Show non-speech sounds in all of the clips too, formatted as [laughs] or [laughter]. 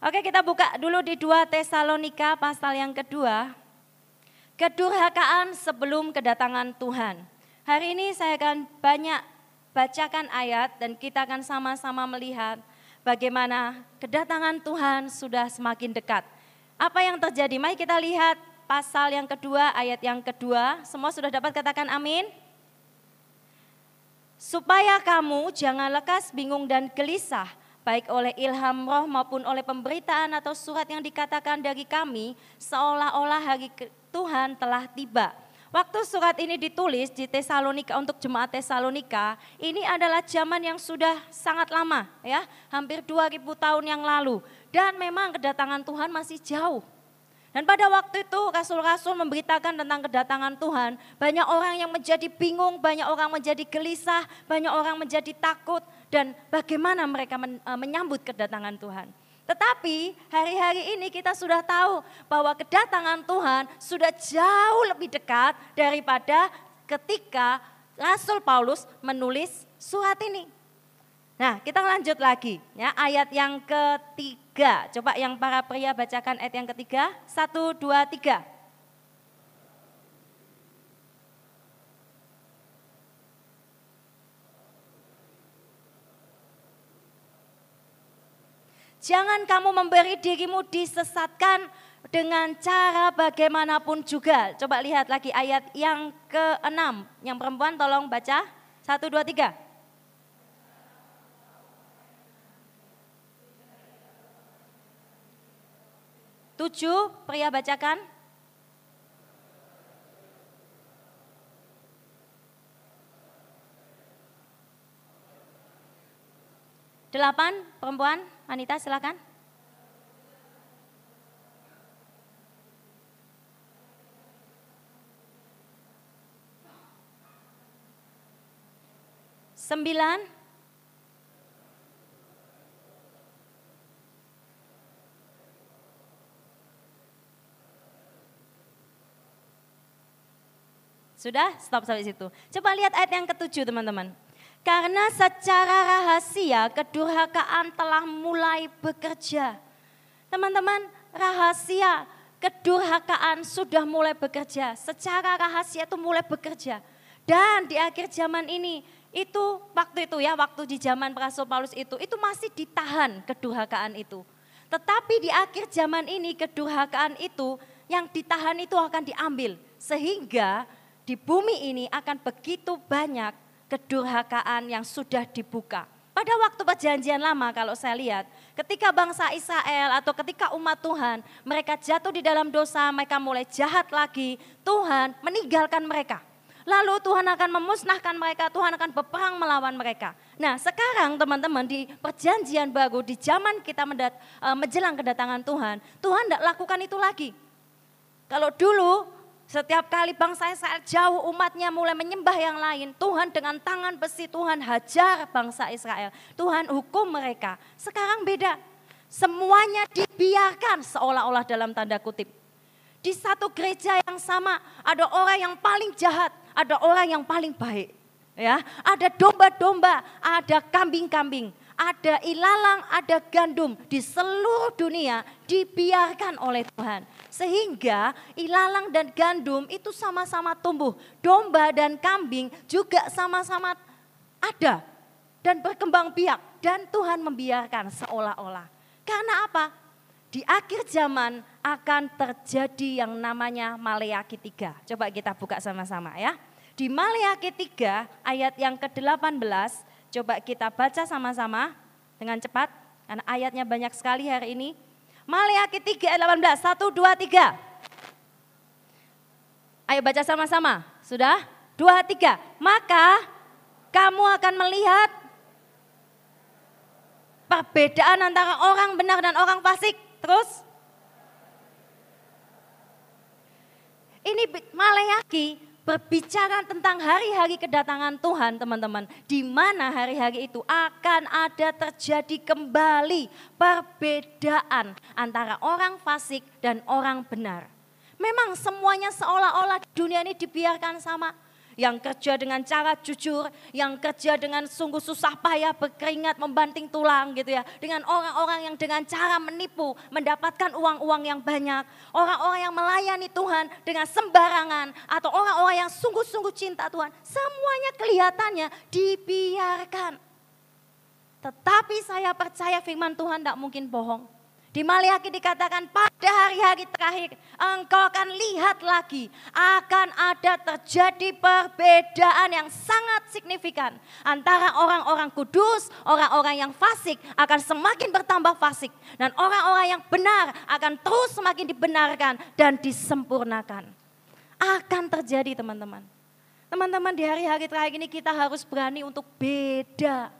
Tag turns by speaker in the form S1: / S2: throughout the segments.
S1: Oke kita buka dulu di 2 Tesalonika pasal yang kedua. Kedurhakaan sebelum kedatangan Tuhan. Hari ini saya akan banyak bacakan ayat dan kita akan sama-sama melihat bagaimana kedatangan Tuhan sudah semakin dekat. Apa yang terjadi? Mari kita lihat pasal yang kedua, ayat yang kedua. Semua sudah dapat katakan amin? Supaya kamu jangan lekas bingung dan gelisah, baik oleh ilham roh maupun oleh pemberitaan atau surat yang dikatakan dari kami, seolah-olah hari Tuhan telah tiba. Waktu surat ini ditulis di Tesalonika untuk jemaat Tesalonika, ini adalah zaman yang sudah sangat lama ya, hampir 2000 tahun yang lalu. Dan memang kedatangan Tuhan masih jauh. Dan pada waktu itu rasul-rasul memberitakan tentang kedatangan Tuhan. Banyak orang yang menjadi bingung, banyak orang menjadi gelisah, banyak orang menjadi takut. Dan bagaimana mereka eh, menyambut kedatangan Tuhan. Tetapi hari-hari ini kita sudah tahu bahwa kedatangan Tuhan sudah jauh lebih dekat daripada ketika Rasul Paulus menulis surat ini. Nah, kita lanjut lagi ya ayat yang ketiga. Coba yang para pria bacakan ayat yang ketiga. Satu, dua, tiga. Jangan kamu memberi dirimu disesatkan dengan cara bagaimanapun juga. Coba lihat lagi ayat yang keenam. Yang perempuan tolong baca. Satu, dua, tiga. Tujuh, pria bacakan. Delapan, perempuan, wanita silakan. Sembilan, Sudah? Stop sampai situ. Coba lihat ayat yang ketujuh teman-teman. Karena secara rahasia kedurhakaan telah mulai bekerja. Teman-teman, rahasia kedurhakaan sudah mulai bekerja. Secara rahasia itu mulai bekerja. Dan di akhir zaman ini, itu waktu itu ya, waktu di zaman Rasul Paulus itu, itu masih ditahan kedurhakaan itu. Tetapi di akhir zaman ini kedurhakaan itu yang ditahan itu akan diambil. Sehingga di bumi ini akan begitu banyak kedurhakaan yang sudah dibuka. Pada waktu perjanjian lama kalau saya lihat, ketika bangsa Israel atau ketika umat Tuhan, mereka jatuh di dalam dosa, mereka mulai jahat lagi, Tuhan meninggalkan mereka. Lalu Tuhan akan memusnahkan mereka, Tuhan akan berperang melawan mereka. Nah sekarang teman-teman di perjanjian baru, di zaman kita uh, menjelang kedatangan Tuhan, Tuhan tidak lakukan itu lagi. Kalau dulu setiap kali bangsa Israel jauh umatnya mulai menyembah yang lain. Tuhan dengan tangan besi Tuhan hajar bangsa Israel. Tuhan hukum mereka. Sekarang beda. Semuanya dibiarkan seolah-olah dalam tanda kutip. Di satu gereja yang sama ada orang yang paling jahat, ada orang yang paling baik. Ya, ada domba-domba, ada kambing-kambing, ada ilalang, ada gandum di seluruh dunia dibiarkan oleh Tuhan. Sehingga ilalang dan gandum itu sama-sama tumbuh. Domba dan kambing juga sama-sama ada dan berkembang biak. Dan Tuhan membiarkan seolah-olah. Karena apa? Di akhir zaman akan terjadi yang namanya Maleaki 3. Coba kita buka sama-sama ya. Di Maleaki 3 ayat yang ke-18, coba kita baca sama-sama dengan cepat. Karena ayatnya banyak sekali hari ini. Maleakhi 3 ayat 18. 1, 2, 3. Ayo baca sama-sama. Sudah? 2, 3. Maka kamu akan melihat perbedaan antara orang benar dan orang fasik. Terus? Ini Maleakhi berbicara tentang hari-hari kedatangan Tuhan teman-teman. Di mana hari-hari itu akan ada terjadi kembali perbedaan antara orang fasik dan orang benar. Memang semuanya seolah-olah dunia ini dibiarkan sama. Yang kerja dengan cara jujur, yang kerja dengan sungguh susah payah, berkeringat, membanting tulang gitu ya. Dengan orang-orang yang dengan cara menipu, mendapatkan uang-uang yang banyak. Orang-orang yang melayani Tuhan dengan sembarangan. Atau orang-orang yang sungguh-sungguh cinta Tuhan. Semuanya kelihatannya dibiarkan. Tetapi saya percaya firman Tuhan tidak mungkin bohong. Di Maliaki dikatakan pada hari-hari terakhir engkau akan lihat lagi akan ada terjadi perbedaan yang sangat signifikan antara orang-orang kudus, orang-orang yang fasik akan semakin bertambah fasik dan orang-orang yang benar akan terus semakin dibenarkan dan disempurnakan. Akan terjadi teman-teman. Teman-teman di hari-hari terakhir ini kita harus berani untuk beda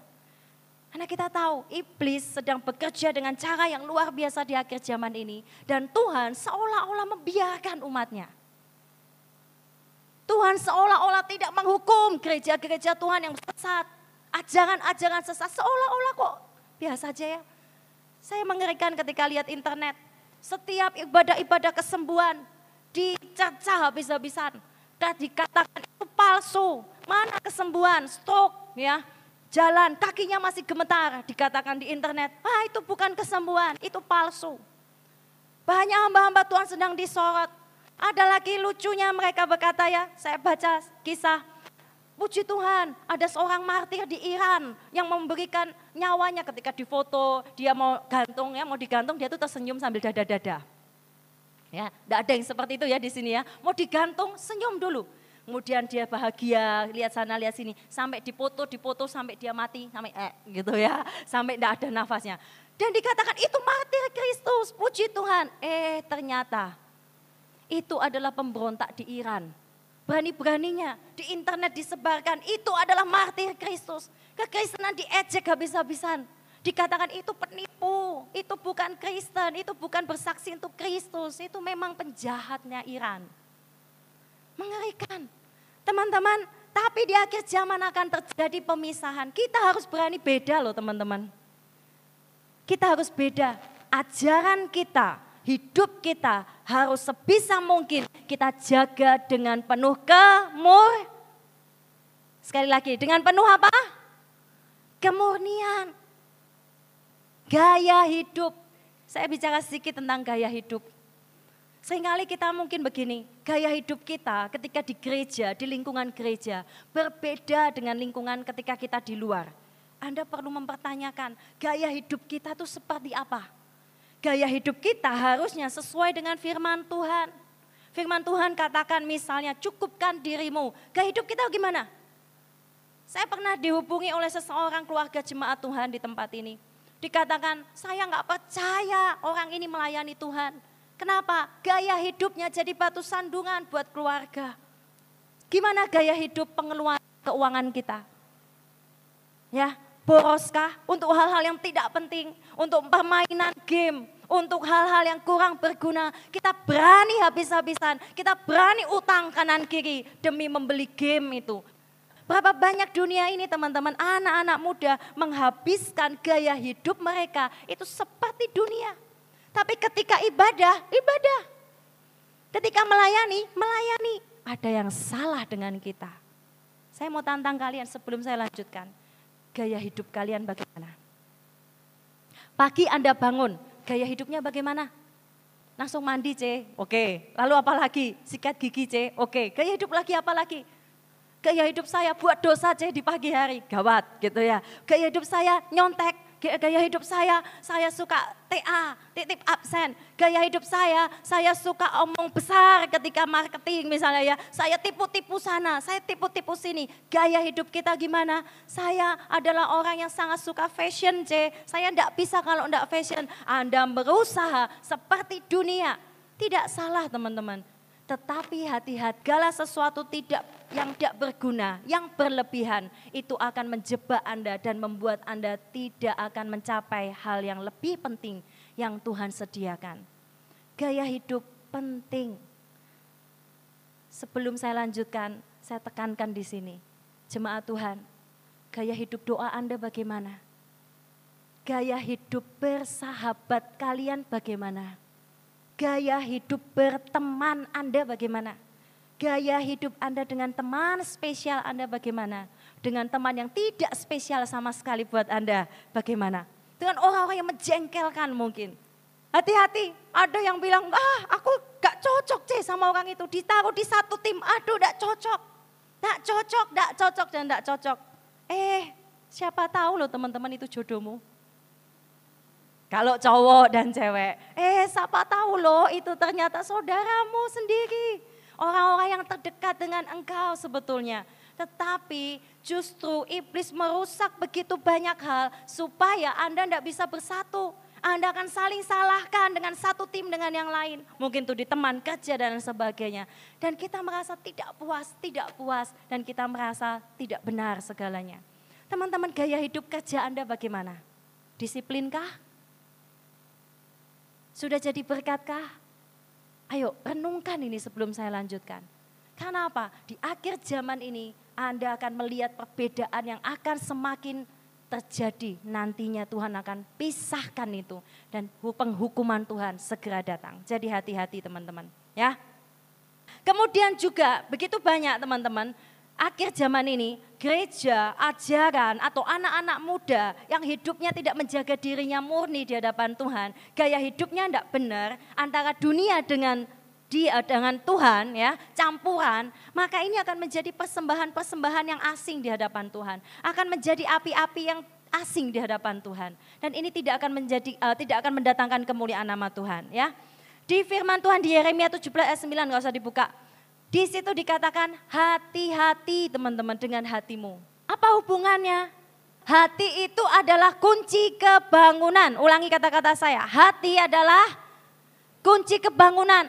S1: karena kita tahu iblis sedang bekerja dengan cara yang luar biasa di akhir zaman ini. Dan Tuhan seolah-olah membiarkan umatnya. Tuhan seolah-olah tidak menghukum gereja-gereja Tuhan yang sesat. Ajaran-ajaran sesat seolah-olah kok biasa aja ya. Saya mengerikan ketika lihat internet. Setiap ibadah-ibadah kesembuhan dicerca habis-habisan. Dan dikatakan itu palsu. Mana kesembuhan, stroke ya jalan, kakinya masih gemetar, dikatakan di internet, ah itu bukan kesembuhan, itu palsu. Banyak hamba-hamba Tuhan sedang disorot. Ada lagi lucunya mereka berkata ya, saya baca kisah, puji Tuhan ada seorang martir di Iran yang memberikan nyawanya ketika difoto, dia mau gantung ya, mau digantung dia tuh tersenyum sambil dada-dada. Ya, tidak ada yang seperti itu ya di sini ya. Mau digantung, senyum dulu kemudian dia bahagia, lihat sana, lihat sini, sampai dipoto, dipoto sampai dia mati, sampai eh gitu ya, sampai tidak ada nafasnya. Dan dikatakan itu martir Kristus, puji Tuhan. Eh ternyata itu adalah pemberontak di Iran. Berani-beraninya di internet disebarkan, itu adalah martir Kristus. Kekristenan diejek habis-habisan. Dikatakan itu penipu, itu bukan Kristen, itu bukan bersaksi untuk Kristus, itu memang penjahatnya Iran. Mengerikan. Teman-teman, tapi di akhir zaman akan terjadi pemisahan. Kita harus berani beda loh teman-teman. Kita harus beda. Ajaran kita, hidup kita harus sebisa mungkin kita jaga dengan penuh kemur. Sekali lagi, dengan penuh apa? Kemurnian. Gaya hidup. Saya bicara sedikit tentang gaya hidup. Seringkali kita mungkin begini, gaya hidup kita ketika di gereja, di lingkungan gereja, berbeda dengan lingkungan ketika kita di luar. Anda perlu mempertanyakan, gaya hidup kita itu seperti apa? Gaya hidup kita harusnya sesuai dengan firman Tuhan. Firman Tuhan katakan misalnya, cukupkan dirimu. Gaya hidup kita gimana? Saya pernah dihubungi oleh seseorang keluarga jemaat Tuhan di tempat ini. Dikatakan, saya nggak percaya orang ini melayani Tuhan Kenapa? Gaya hidupnya jadi batu sandungan buat keluarga. Gimana gaya hidup pengeluaran keuangan kita? Ya, boroskah untuk hal-hal yang tidak penting, untuk permainan game, untuk hal-hal yang kurang berguna. Kita berani habis-habisan, kita berani utang kanan kiri demi membeli game itu. Berapa banyak dunia ini teman-teman, anak-anak muda menghabiskan gaya hidup mereka itu seperti dunia. Tapi ketika ibadah, ibadah. Ketika melayani, melayani. Ada yang salah dengan kita. Saya mau tantang kalian sebelum saya lanjutkan. Gaya hidup kalian bagaimana? Pagi Anda bangun, gaya hidupnya bagaimana? Langsung mandi C, oke. Lalu apa lagi? Sikat gigi C, oke. Gaya hidup lagi apa lagi? Gaya hidup saya buat dosa C di pagi hari, gawat gitu ya. Gaya hidup saya nyontek, gaya hidup saya, saya suka TA, titip absen. Gaya hidup saya, saya suka omong besar ketika marketing misalnya ya. Saya tipu-tipu sana, saya tipu-tipu sini. Gaya hidup kita gimana? Saya adalah orang yang sangat suka fashion, C. Saya tidak bisa kalau tidak fashion. Anda berusaha seperti dunia. Tidak salah teman-teman. Tetapi hati-hati, gala sesuatu tidak yang tidak berguna, yang berlebihan, itu akan menjebak Anda dan membuat Anda tidak akan mencapai hal yang lebih penting yang Tuhan sediakan. Gaya hidup penting. Sebelum saya lanjutkan, saya tekankan di sini. Jemaat Tuhan, gaya hidup doa Anda bagaimana? Gaya hidup bersahabat kalian bagaimana? Gaya hidup berteman Anda bagaimana? gaya hidup Anda dengan teman spesial Anda bagaimana? Dengan teman yang tidak spesial sama sekali buat Anda bagaimana? Dengan orang-orang yang menjengkelkan mungkin. Hati-hati, ada yang bilang, ah aku gak cocok ceh sama orang itu. Ditaruh di satu tim, aduh gak cocok. Gak cocok, gak cocok dan gak cocok. Eh, siapa tahu loh teman-teman itu jodohmu. Kalau cowok dan cewek, eh siapa tahu loh itu ternyata saudaramu sendiri. Orang-orang yang terdekat dengan engkau sebetulnya. Tetapi justru iblis merusak begitu banyak hal supaya Anda tidak bisa bersatu. Anda akan saling salahkan dengan satu tim dengan yang lain. Mungkin itu di teman kerja dan sebagainya. Dan kita merasa tidak puas, tidak puas. Dan kita merasa tidak benar segalanya. Teman-teman gaya hidup kerja Anda bagaimana? Disiplinkah? Sudah jadi berkatkah? Ayo renungkan ini sebelum saya lanjutkan. Karena apa? Di akhir zaman ini Anda akan melihat perbedaan yang akan semakin terjadi. Nantinya Tuhan akan pisahkan itu. Dan penghukuman Tuhan segera datang. Jadi hati-hati teman-teman. ya. Kemudian juga begitu banyak teman-teman akhir zaman ini gereja, ajaran atau anak-anak muda yang hidupnya tidak menjaga dirinya murni di hadapan Tuhan, gaya hidupnya tidak benar antara dunia dengan dia dengan Tuhan ya, campuran, maka ini akan menjadi persembahan-persembahan yang asing di hadapan Tuhan, akan menjadi api-api yang asing di hadapan Tuhan. Dan ini tidak akan menjadi uh, tidak akan mendatangkan kemuliaan nama Tuhan ya. Di firman Tuhan di Yeremia 17 ayat 9 nggak usah dibuka. Di situ dikatakan hati-hati teman-teman dengan hatimu. Apa hubungannya? Hati itu adalah kunci kebangunan. Ulangi kata-kata saya. Hati adalah kunci kebangunan.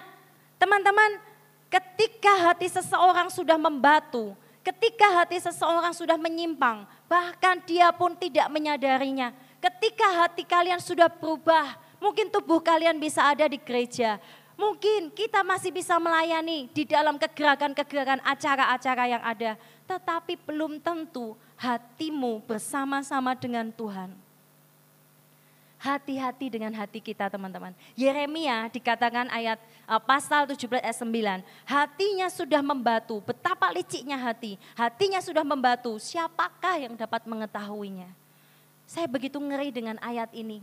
S1: Teman-teman, ketika hati seseorang sudah membatu, ketika hati seseorang sudah menyimpang, bahkan dia pun tidak menyadarinya. Ketika hati kalian sudah berubah, mungkin tubuh kalian bisa ada di gereja, Mungkin kita masih bisa melayani di dalam kegerakan-kegerakan acara-acara yang ada. Tetapi belum tentu hatimu bersama-sama dengan Tuhan. Hati-hati dengan hati kita teman-teman. Yeremia dikatakan ayat uh, pasal 17 ayat 9. Hatinya sudah membatu, betapa liciknya hati. Hatinya sudah membatu, siapakah yang dapat mengetahuinya? Saya begitu ngeri dengan ayat ini.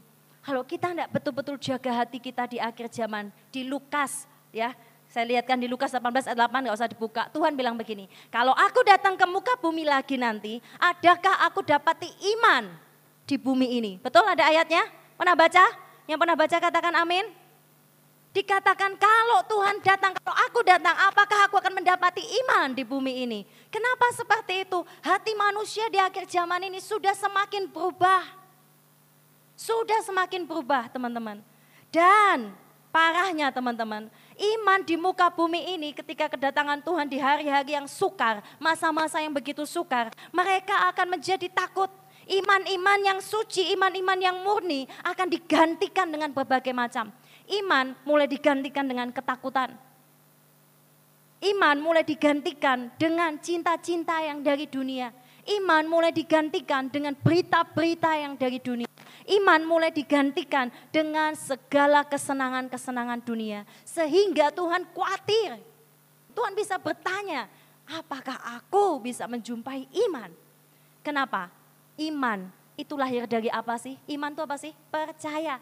S1: Kalau kita tidak betul-betul jaga hati kita di akhir zaman, di Lukas ya, saya lihatkan di Lukas 18 ayat 8 nggak usah dibuka. Tuhan bilang begini, kalau aku datang ke muka bumi lagi nanti, adakah aku dapati iman di bumi ini? Betul ada ayatnya? Pernah baca? Yang pernah baca katakan amin. Dikatakan kalau Tuhan datang, kalau aku datang, apakah aku akan mendapati iman di bumi ini? Kenapa seperti itu? Hati manusia di akhir zaman ini sudah semakin berubah. Sudah semakin berubah teman-teman. Dan parahnya teman-teman, iman di muka bumi ini ketika kedatangan Tuhan di hari-hari yang sukar, masa-masa yang begitu sukar, mereka akan menjadi takut. Iman-iman yang suci, iman-iman yang murni akan digantikan dengan berbagai macam. Iman mulai digantikan dengan ketakutan. Iman mulai digantikan dengan cinta-cinta yang dari dunia. Iman mulai digantikan dengan berita-berita yang dari dunia iman mulai digantikan dengan segala kesenangan-kesenangan dunia. Sehingga Tuhan khawatir. Tuhan bisa bertanya, apakah aku bisa menjumpai iman? Kenapa? Iman itu lahir dari apa sih? Iman itu apa sih? Percaya.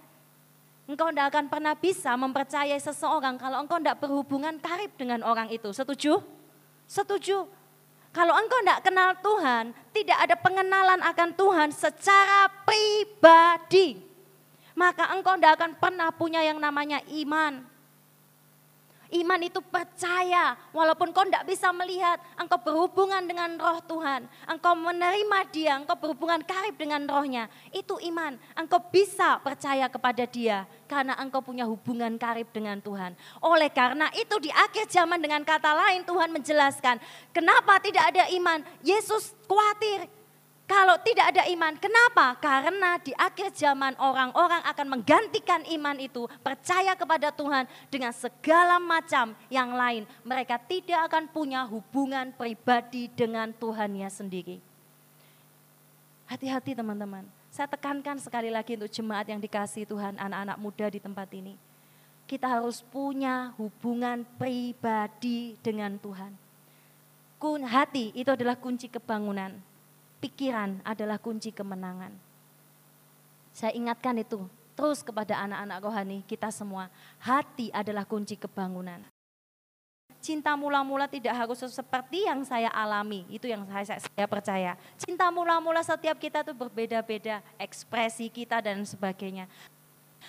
S1: Engkau tidak akan pernah bisa mempercayai seseorang kalau engkau tidak berhubungan karib dengan orang itu. Setuju? Setuju. Kalau engkau tidak kenal Tuhan, tidak ada pengenalan akan Tuhan secara pribadi, maka engkau tidak akan pernah punya yang namanya iman. Iman itu percaya, walaupun kau tidak bisa melihat, engkau berhubungan dengan roh Tuhan. Engkau menerima dia, engkau berhubungan karib dengan rohnya. Itu iman, engkau bisa percaya kepada dia. Karena engkau punya hubungan karib dengan Tuhan. Oleh karena itu di akhir zaman dengan kata lain Tuhan menjelaskan. Kenapa tidak ada iman? Yesus khawatir kalau tidak ada iman, kenapa? Karena di akhir zaman orang-orang akan menggantikan iman itu, percaya kepada Tuhan dengan segala macam yang lain. Mereka tidak akan punya hubungan pribadi dengan Tuhannya sendiri. Hati-hati teman-teman. Saya tekankan sekali lagi untuk jemaat yang dikasih Tuhan, anak-anak muda di tempat ini. kita harus punya hubungan pribadi dengan Tuhan. Kun hati itu adalah kunci kebangunan. Pikiran adalah kunci kemenangan. Saya ingatkan itu terus kepada anak-anak rohani kita semua. Hati adalah kunci kebangunan. Cinta mula-mula tidak harus seperti yang saya alami, itu yang saya, saya percaya. Cinta mula-mula setiap kita itu berbeda-beda, ekspresi kita dan sebagainya.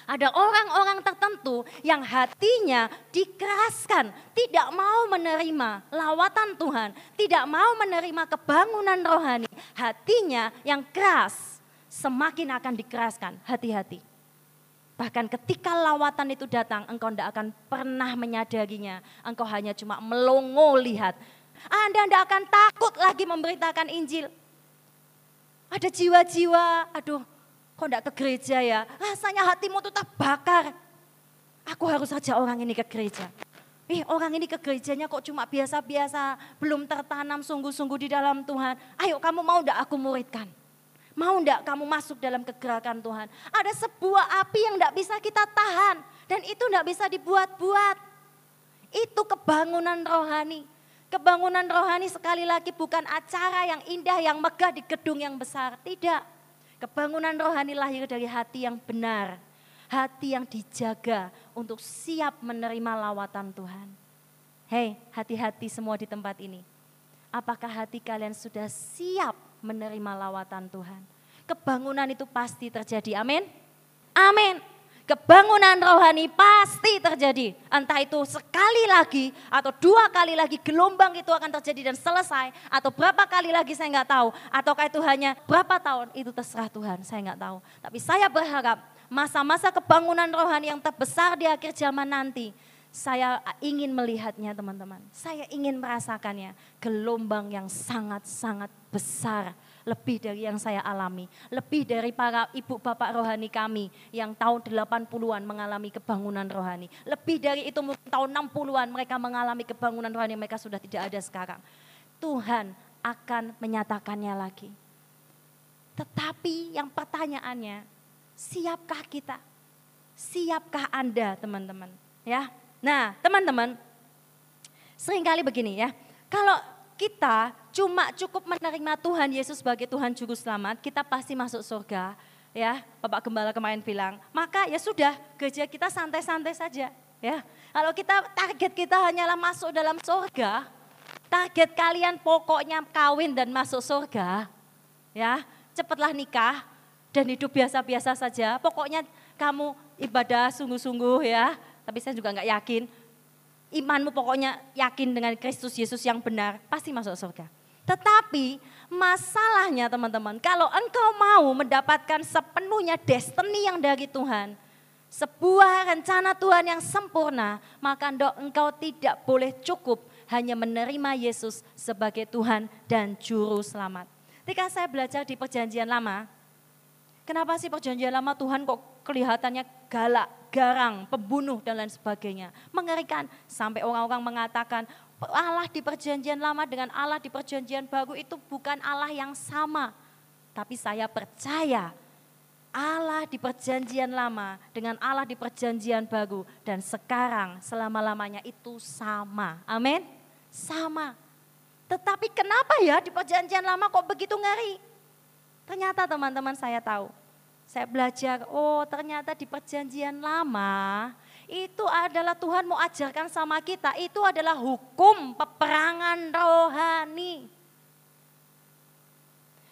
S1: Ada orang-orang tertentu yang hatinya dikeraskan, tidak mau menerima lawatan Tuhan, tidak mau menerima kebangunan rohani. Hatinya yang keras semakin akan dikeraskan. Hati-hati. Bahkan ketika lawatan itu datang, engkau tidak akan pernah menyadarinya. Engkau hanya cuma melongo lihat. Anda tidak akan takut lagi memberitakan Injil. Ada jiwa-jiwa, aduh kok tidak ke gereja ya? Rasanya hatimu tuh terbakar. Aku harus saja orang ini ke gereja. Eh orang ini ke gerejanya kok cuma biasa-biasa, belum tertanam sungguh-sungguh di dalam Tuhan. Ayo kamu mau tidak aku muridkan? Mau tidak kamu masuk dalam kegerakan Tuhan? Ada sebuah api yang tidak bisa kita tahan. Dan itu tidak bisa dibuat-buat. Itu kebangunan rohani. Kebangunan rohani sekali lagi bukan acara yang indah, yang megah di gedung yang besar. Tidak. Kebangunan rohani lahir dari hati yang benar, hati yang dijaga untuk siap menerima lawatan Tuhan. Hei, hati-hati semua di tempat ini. Apakah hati kalian sudah siap menerima lawatan Tuhan? Kebangunan itu pasti terjadi. Amin. Amin kebangunan rohani pasti terjadi. Entah itu sekali lagi atau dua kali lagi gelombang itu akan terjadi dan selesai. Atau berapa kali lagi saya nggak tahu. Ataukah itu hanya berapa tahun itu terserah Tuhan saya nggak tahu. Tapi saya berharap masa-masa kebangunan rohani yang terbesar di akhir zaman nanti. Saya ingin melihatnya teman-teman. Saya ingin merasakannya. Gelombang yang sangat-sangat besar lebih dari yang saya alami, lebih dari para ibu bapak rohani kami yang tahun 80-an mengalami kebangunan rohani. Lebih dari itu mungkin tahun 60-an mereka mengalami kebangunan rohani mereka sudah tidak ada sekarang. Tuhan akan menyatakannya lagi. Tetapi yang pertanyaannya, siapkah kita? Siapkah Anda teman-teman? Ya. Nah, teman-teman, sering kali begini ya. Kalau kita cuma cukup menerima Tuhan Yesus sebagai Tuhan Juru Selamat, kita pasti masuk surga. Ya, Bapak Gembala kemarin bilang, maka ya sudah, gereja kita santai-santai saja. Ya, kalau kita target kita hanyalah masuk dalam surga, target kalian pokoknya kawin dan masuk surga, ya, cepatlah nikah dan hidup biasa-biasa saja. Pokoknya kamu ibadah sungguh-sungguh ya, tapi saya juga nggak yakin imanmu pokoknya yakin dengan Kristus Yesus yang benar, pasti masuk surga. Tetapi masalahnya teman-teman, kalau engkau mau mendapatkan sepenuhnya destiny yang dari Tuhan, sebuah rencana Tuhan yang sempurna, maka engkau tidak boleh cukup hanya menerima Yesus sebagai Tuhan dan Juru Selamat. Ketika saya belajar di perjanjian lama, kenapa sih perjanjian lama Tuhan kok kelihatannya galak, garang, pembunuh dan lain sebagainya. Mengerikan sampai orang-orang mengatakan Allah di perjanjian lama dengan Allah di perjanjian baru itu bukan Allah yang sama. Tapi saya percaya Allah di perjanjian lama dengan Allah di perjanjian baru dan sekarang selama-lamanya itu sama. Amin. Sama. Tetapi kenapa ya di perjanjian lama kok begitu ngeri? Ternyata teman-teman saya tahu saya belajar, oh ternyata di perjanjian lama itu adalah Tuhan mau ajarkan sama kita, itu adalah hukum peperangan rohani.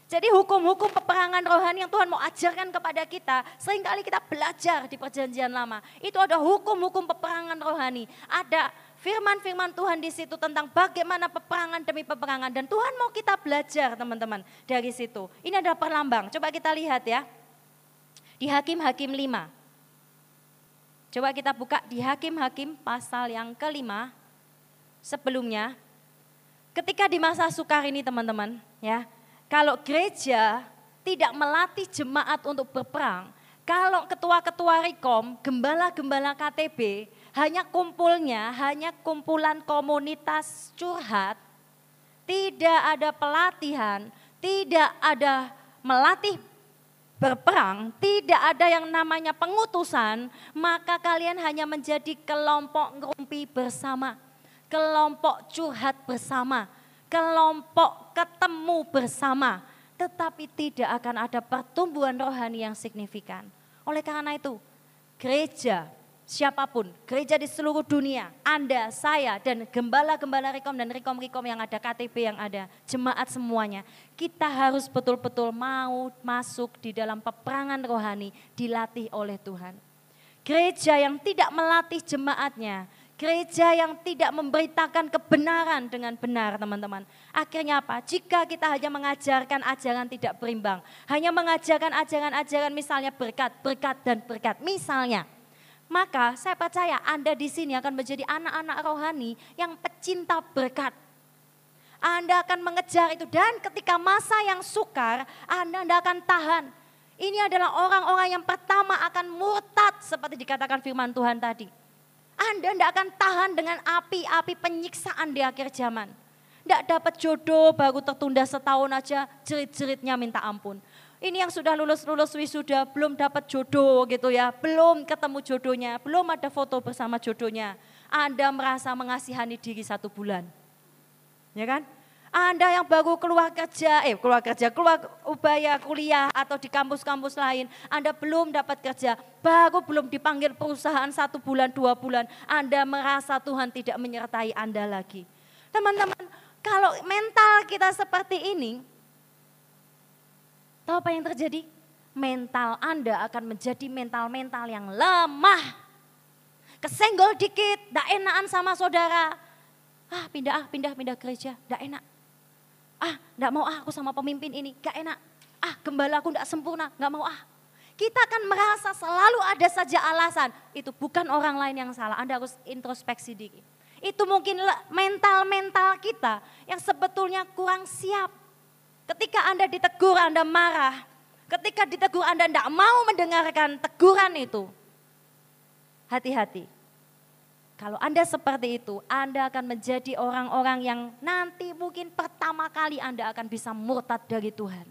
S1: Jadi hukum-hukum peperangan rohani yang Tuhan mau ajarkan kepada kita, sering kali kita belajar di perjanjian lama. Itu ada hukum-hukum peperangan rohani. Ada firman-firman Tuhan di situ tentang bagaimana peperangan demi peperangan. Dan Tuhan mau kita belajar teman-teman dari situ. Ini adalah perlambang, coba kita lihat ya. Di Hakim-Hakim 5. Coba kita buka di Hakim-Hakim pasal yang kelima. Sebelumnya, ketika di masa sukar ini teman-teman, ya, kalau gereja tidak melatih jemaat untuk berperang, kalau ketua-ketua Rikom, gembala-gembala KTB, hanya kumpulnya, hanya kumpulan komunitas curhat, tidak ada pelatihan, tidak ada melatih berperang, tidak ada yang namanya pengutusan, maka kalian hanya menjadi kelompok ngerumpi bersama, kelompok curhat bersama, kelompok ketemu bersama, tetapi tidak akan ada pertumbuhan rohani yang signifikan. Oleh karena itu, gereja siapa pun, gereja di seluruh dunia, Anda, saya, dan gembala-gembala Rekom dan Rekom-Rekom yang ada, KTP yang ada, jemaat semuanya, kita harus betul-betul mau masuk di dalam peperangan rohani, dilatih oleh Tuhan. Gereja yang tidak melatih jemaatnya, gereja yang tidak memberitakan kebenaran dengan benar teman-teman. Akhirnya apa? Jika kita hanya mengajarkan ajaran tidak berimbang, hanya mengajarkan ajaran-ajaran misalnya berkat, berkat, dan berkat. Misalnya, maka saya percaya Anda di sini akan menjadi anak-anak rohani yang pecinta berkat. Anda akan mengejar itu dan ketika masa yang sukar, Anda tidak akan tahan. Ini adalah orang-orang yang pertama akan murtad seperti dikatakan firman Tuhan tadi. Anda tidak akan tahan dengan api-api penyiksaan di akhir zaman. Tidak dapat jodoh baru tertunda setahun aja jerit-jeritnya minta ampun. Ini yang sudah lulus-lulus wisuda belum dapat jodoh gitu ya, belum ketemu jodohnya, belum ada foto bersama jodohnya. Anda merasa mengasihani diri satu bulan. Ya kan? Anda yang baru keluar kerja, eh keluar kerja, keluar ubaya kuliah atau di kampus-kampus lain, Anda belum dapat kerja, baru belum dipanggil perusahaan satu bulan, dua bulan, Anda merasa Tuhan tidak menyertai Anda lagi. Teman-teman, kalau mental kita seperti ini, Tahu apa yang terjadi? Mental Anda akan menjadi mental-mental yang lemah. Kesenggol dikit, tidak enakan sama saudara. Ah pindah ah, pindah, pindah gereja, tidak enak. Ah tidak mau ah aku sama pemimpin ini, gak enak. Ah gembala aku tidak sempurna, gak mau ah. Kita akan merasa selalu ada saja alasan. Itu bukan orang lain yang salah, Anda harus introspeksi diri. Itu mungkin mental-mental kita yang sebetulnya kurang siap Ketika Anda ditegur, Anda marah. Ketika ditegur, Anda tidak mau mendengarkan teguran itu. Hati-hati. Kalau Anda seperti itu, Anda akan menjadi orang-orang yang nanti mungkin pertama kali Anda akan bisa murtad dari Tuhan.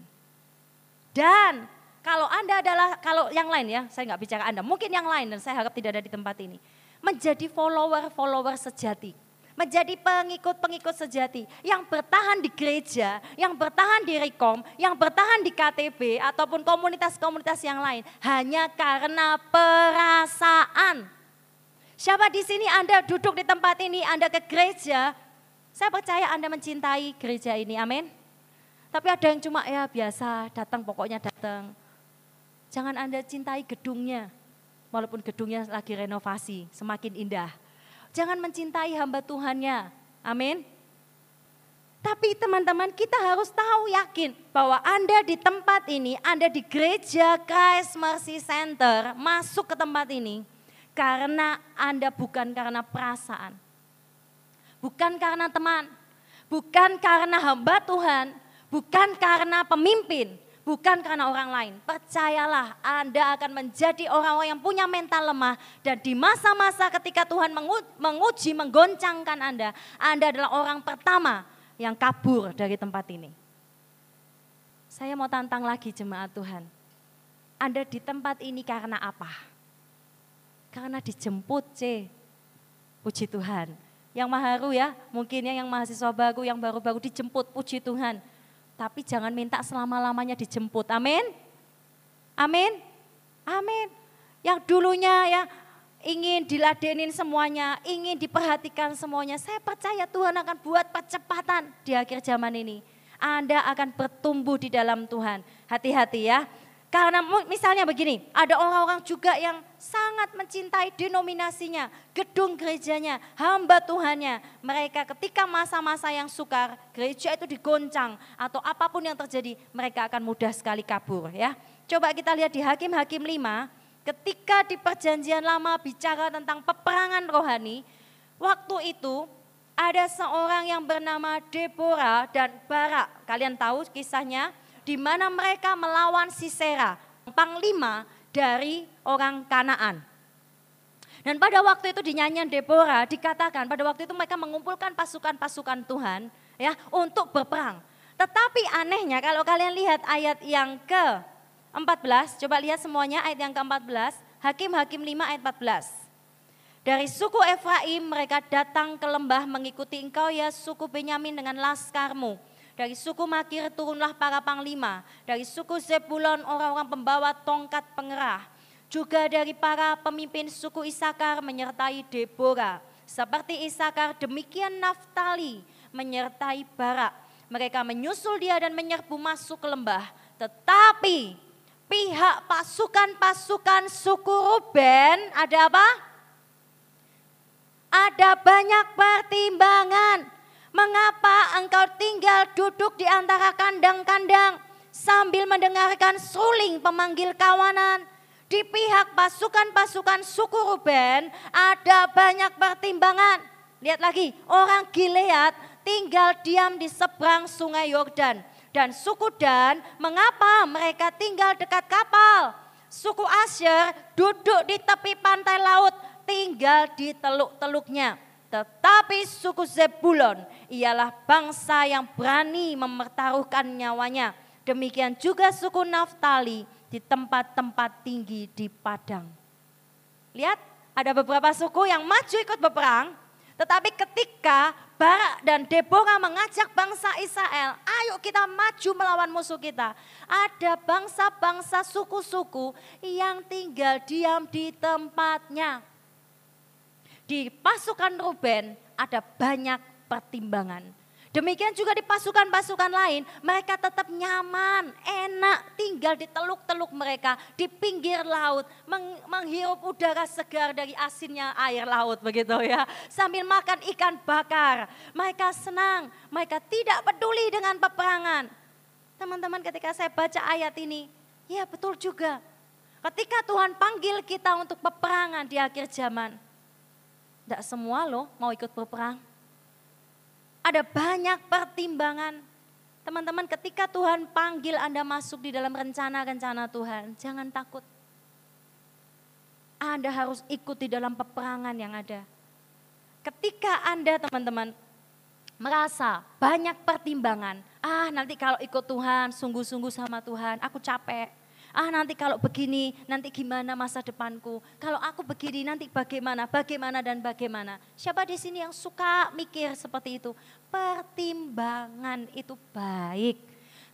S1: Dan kalau Anda adalah, kalau yang lain ya, saya nggak bicara Anda, mungkin yang lain dan saya harap tidak ada di tempat ini. Menjadi follower-follower sejati menjadi pengikut-pengikut sejati yang bertahan di gereja, yang bertahan di Rekom, yang bertahan di KTB ataupun komunitas-komunitas yang lain hanya karena perasaan. Siapa di sini Anda duduk di tempat ini, Anda ke gereja, saya percaya Anda mencintai gereja ini, amin. Tapi ada yang cuma ya biasa, datang pokoknya datang. Jangan Anda cintai gedungnya, walaupun gedungnya lagi renovasi, semakin indah Jangan mencintai hamba Tuhannya. Amin. Tapi teman-teman kita harus tahu yakin bahwa Anda di tempat ini, Anda di gereja Christ Mercy Center masuk ke tempat ini karena Anda bukan karena perasaan. Bukan karena teman, bukan karena hamba Tuhan, bukan karena pemimpin, bukan karena orang lain. Percayalah Anda akan menjadi orang-orang yang punya mental lemah dan di masa-masa ketika Tuhan menguji, menggoncangkan Anda, Anda adalah orang pertama yang kabur dari tempat ini. Saya mau tantang lagi jemaat Tuhan. Anda di tempat ini karena apa? Karena dijemput, C. Puji Tuhan. Yang maharu ya, mungkinnya yang mahasiswa baru, yang baru-baru dijemput, puji Tuhan tapi jangan minta selama-lamanya dijemput. Amin. Amin. Amin. Yang dulunya ya ingin diladenin semuanya, ingin diperhatikan semuanya. Saya percaya Tuhan akan buat percepatan di akhir zaman ini. Anda akan bertumbuh di dalam Tuhan. Hati-hati ya. Karena misalnya begini, ada orang-orang juga yang sangat mencintai denominasinya, gedung gerejanya, hamba Tuhannya. Mereka ketika masa-masa yang sukar, gereja itu digoncang atau apa pun yang terjadi, mereka akan mudah sekali kabur ya. Coba kita lihat di Hakim-Hakim 5, ketika di perjanjian lama bicara tentang peperangan rohani, waktu itu ada seorang yang bernama Deborah dan Barak. Kalian tahu kisahnya? Di mana mereka melawan Sisera, panglima dari orang Kanaan. Dan pada waktu itu di nyanyian Deborah dikatakan pada waktu itu mereka mengumpulkan pasukan-pasukan Tuhan ya untuk berperang. Tetapi anehnya kalau kalian lihat ayat yang ke 14, coba lihat semuanya ayat yang ke-14. Hakim-Hakim 5 ayat 14. Dari suku Efraim mereka datang ke lembah mengikuti engkau ya suku Benyamin dengan laskarmu. Dari suku Makir turunlah para panglima. Dari suku Zebulon orang-orang pembawa tongkat pengerah. Juga dari para pemimpin suku Isakar menyertai Deborah. Seperti Isakar demikian Naftali menyertai Barak. Mereka menyusul dia dan menyerbu masuk ke lembah. Tetapi pihak pasukan-pasukan suku Ruben ada apa? Ada banyak pertimbangan. Mengapa engkau tinggal duduk di antara kandang-kandang sambil mendengarkan suling pemanggil kawanan? Di pihak pasukan-pasukan suku Ruben ada banyak pertimbangan. Lihat lagi, orang Gilead tinggal diam di seberang sungai Yordan dan suku Dan, mengapa mereka tinggal dekat kapal? Suku Asher duduk di tepi pantai laut, tinggal di teluk-teluknya. Tetapi suku Zebulon ialah bangsa yang berani mempertaruhkan nyawanya. Demikian juga suku Naftali di tempat-tempat tinggi di padang. Lihat, ada beberapa suku yang maju ikut berperang, tetapi ketika Barak dan Deborah mengajak bangsa Israel, ayo kita maju melawan musuh kita. Ada bangsa-bangsa suku-suku yang tinggal diam di tempatnya. Di pasukan Ruben ada banyak pertimbangan Demikian juga di pasukan-pasukan lain, mereka tetap nyaman, enak tinggal di teluk-teluk mereka, di pinggir laut, meng menghirup udara segar dari asinnya air laut begitu ya. Sambil makan ikan bakar, mereka senang, mereka tidak peduli dengan peperangan. Teman-teman ketika saya baca ayat ini, ya betul juga. Ketika Tuhan panggil kita untuk peperangan di akhir zaman, tidak semua loh mau ikut berperang ada banyak pertimbangan. Teman-teman ketika Tuhan panggil Anda masuk di dalam rencana-rencana Tuhan, jangan takut. Anda harus ikut di dalam peperangan yang ada. Ketika Anda teman-teman merasa banyak pertimbangan, ah nanti kalau ikut Tuhan, sungguh-sungguh sama Tuhan, aku capek, ah nanti kalau begini, nanti gimana masa depanku. Kalau aku begini, nanti bagaimana, bagaimana dan bagaimana. Siapa di sini yang suka mikir seperti itu? Pertimbangan itu baik.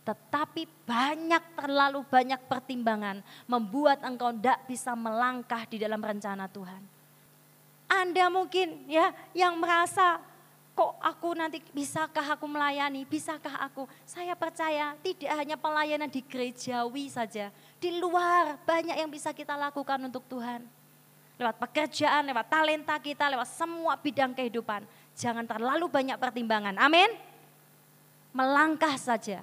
S1: Tetapi banyak, terlalu banyak pertimbangan membuat engkau tidak bisa melangkah di dalam rencana Tuhan. Anda mungkin ya yang merasa kok aku nanti bisakah aku melayani, bisakah aku? Saya percaya tidak hanya pelayanan di gerejawi saja, di luar banyak yang bisa kita lakukan untuk Tuhan. Lewat pekerjaan, lewat talenta kita, lewat semua bidang kehidupan. Jangan terlalu banyak pertimbangan. Amin. Melangkah saja.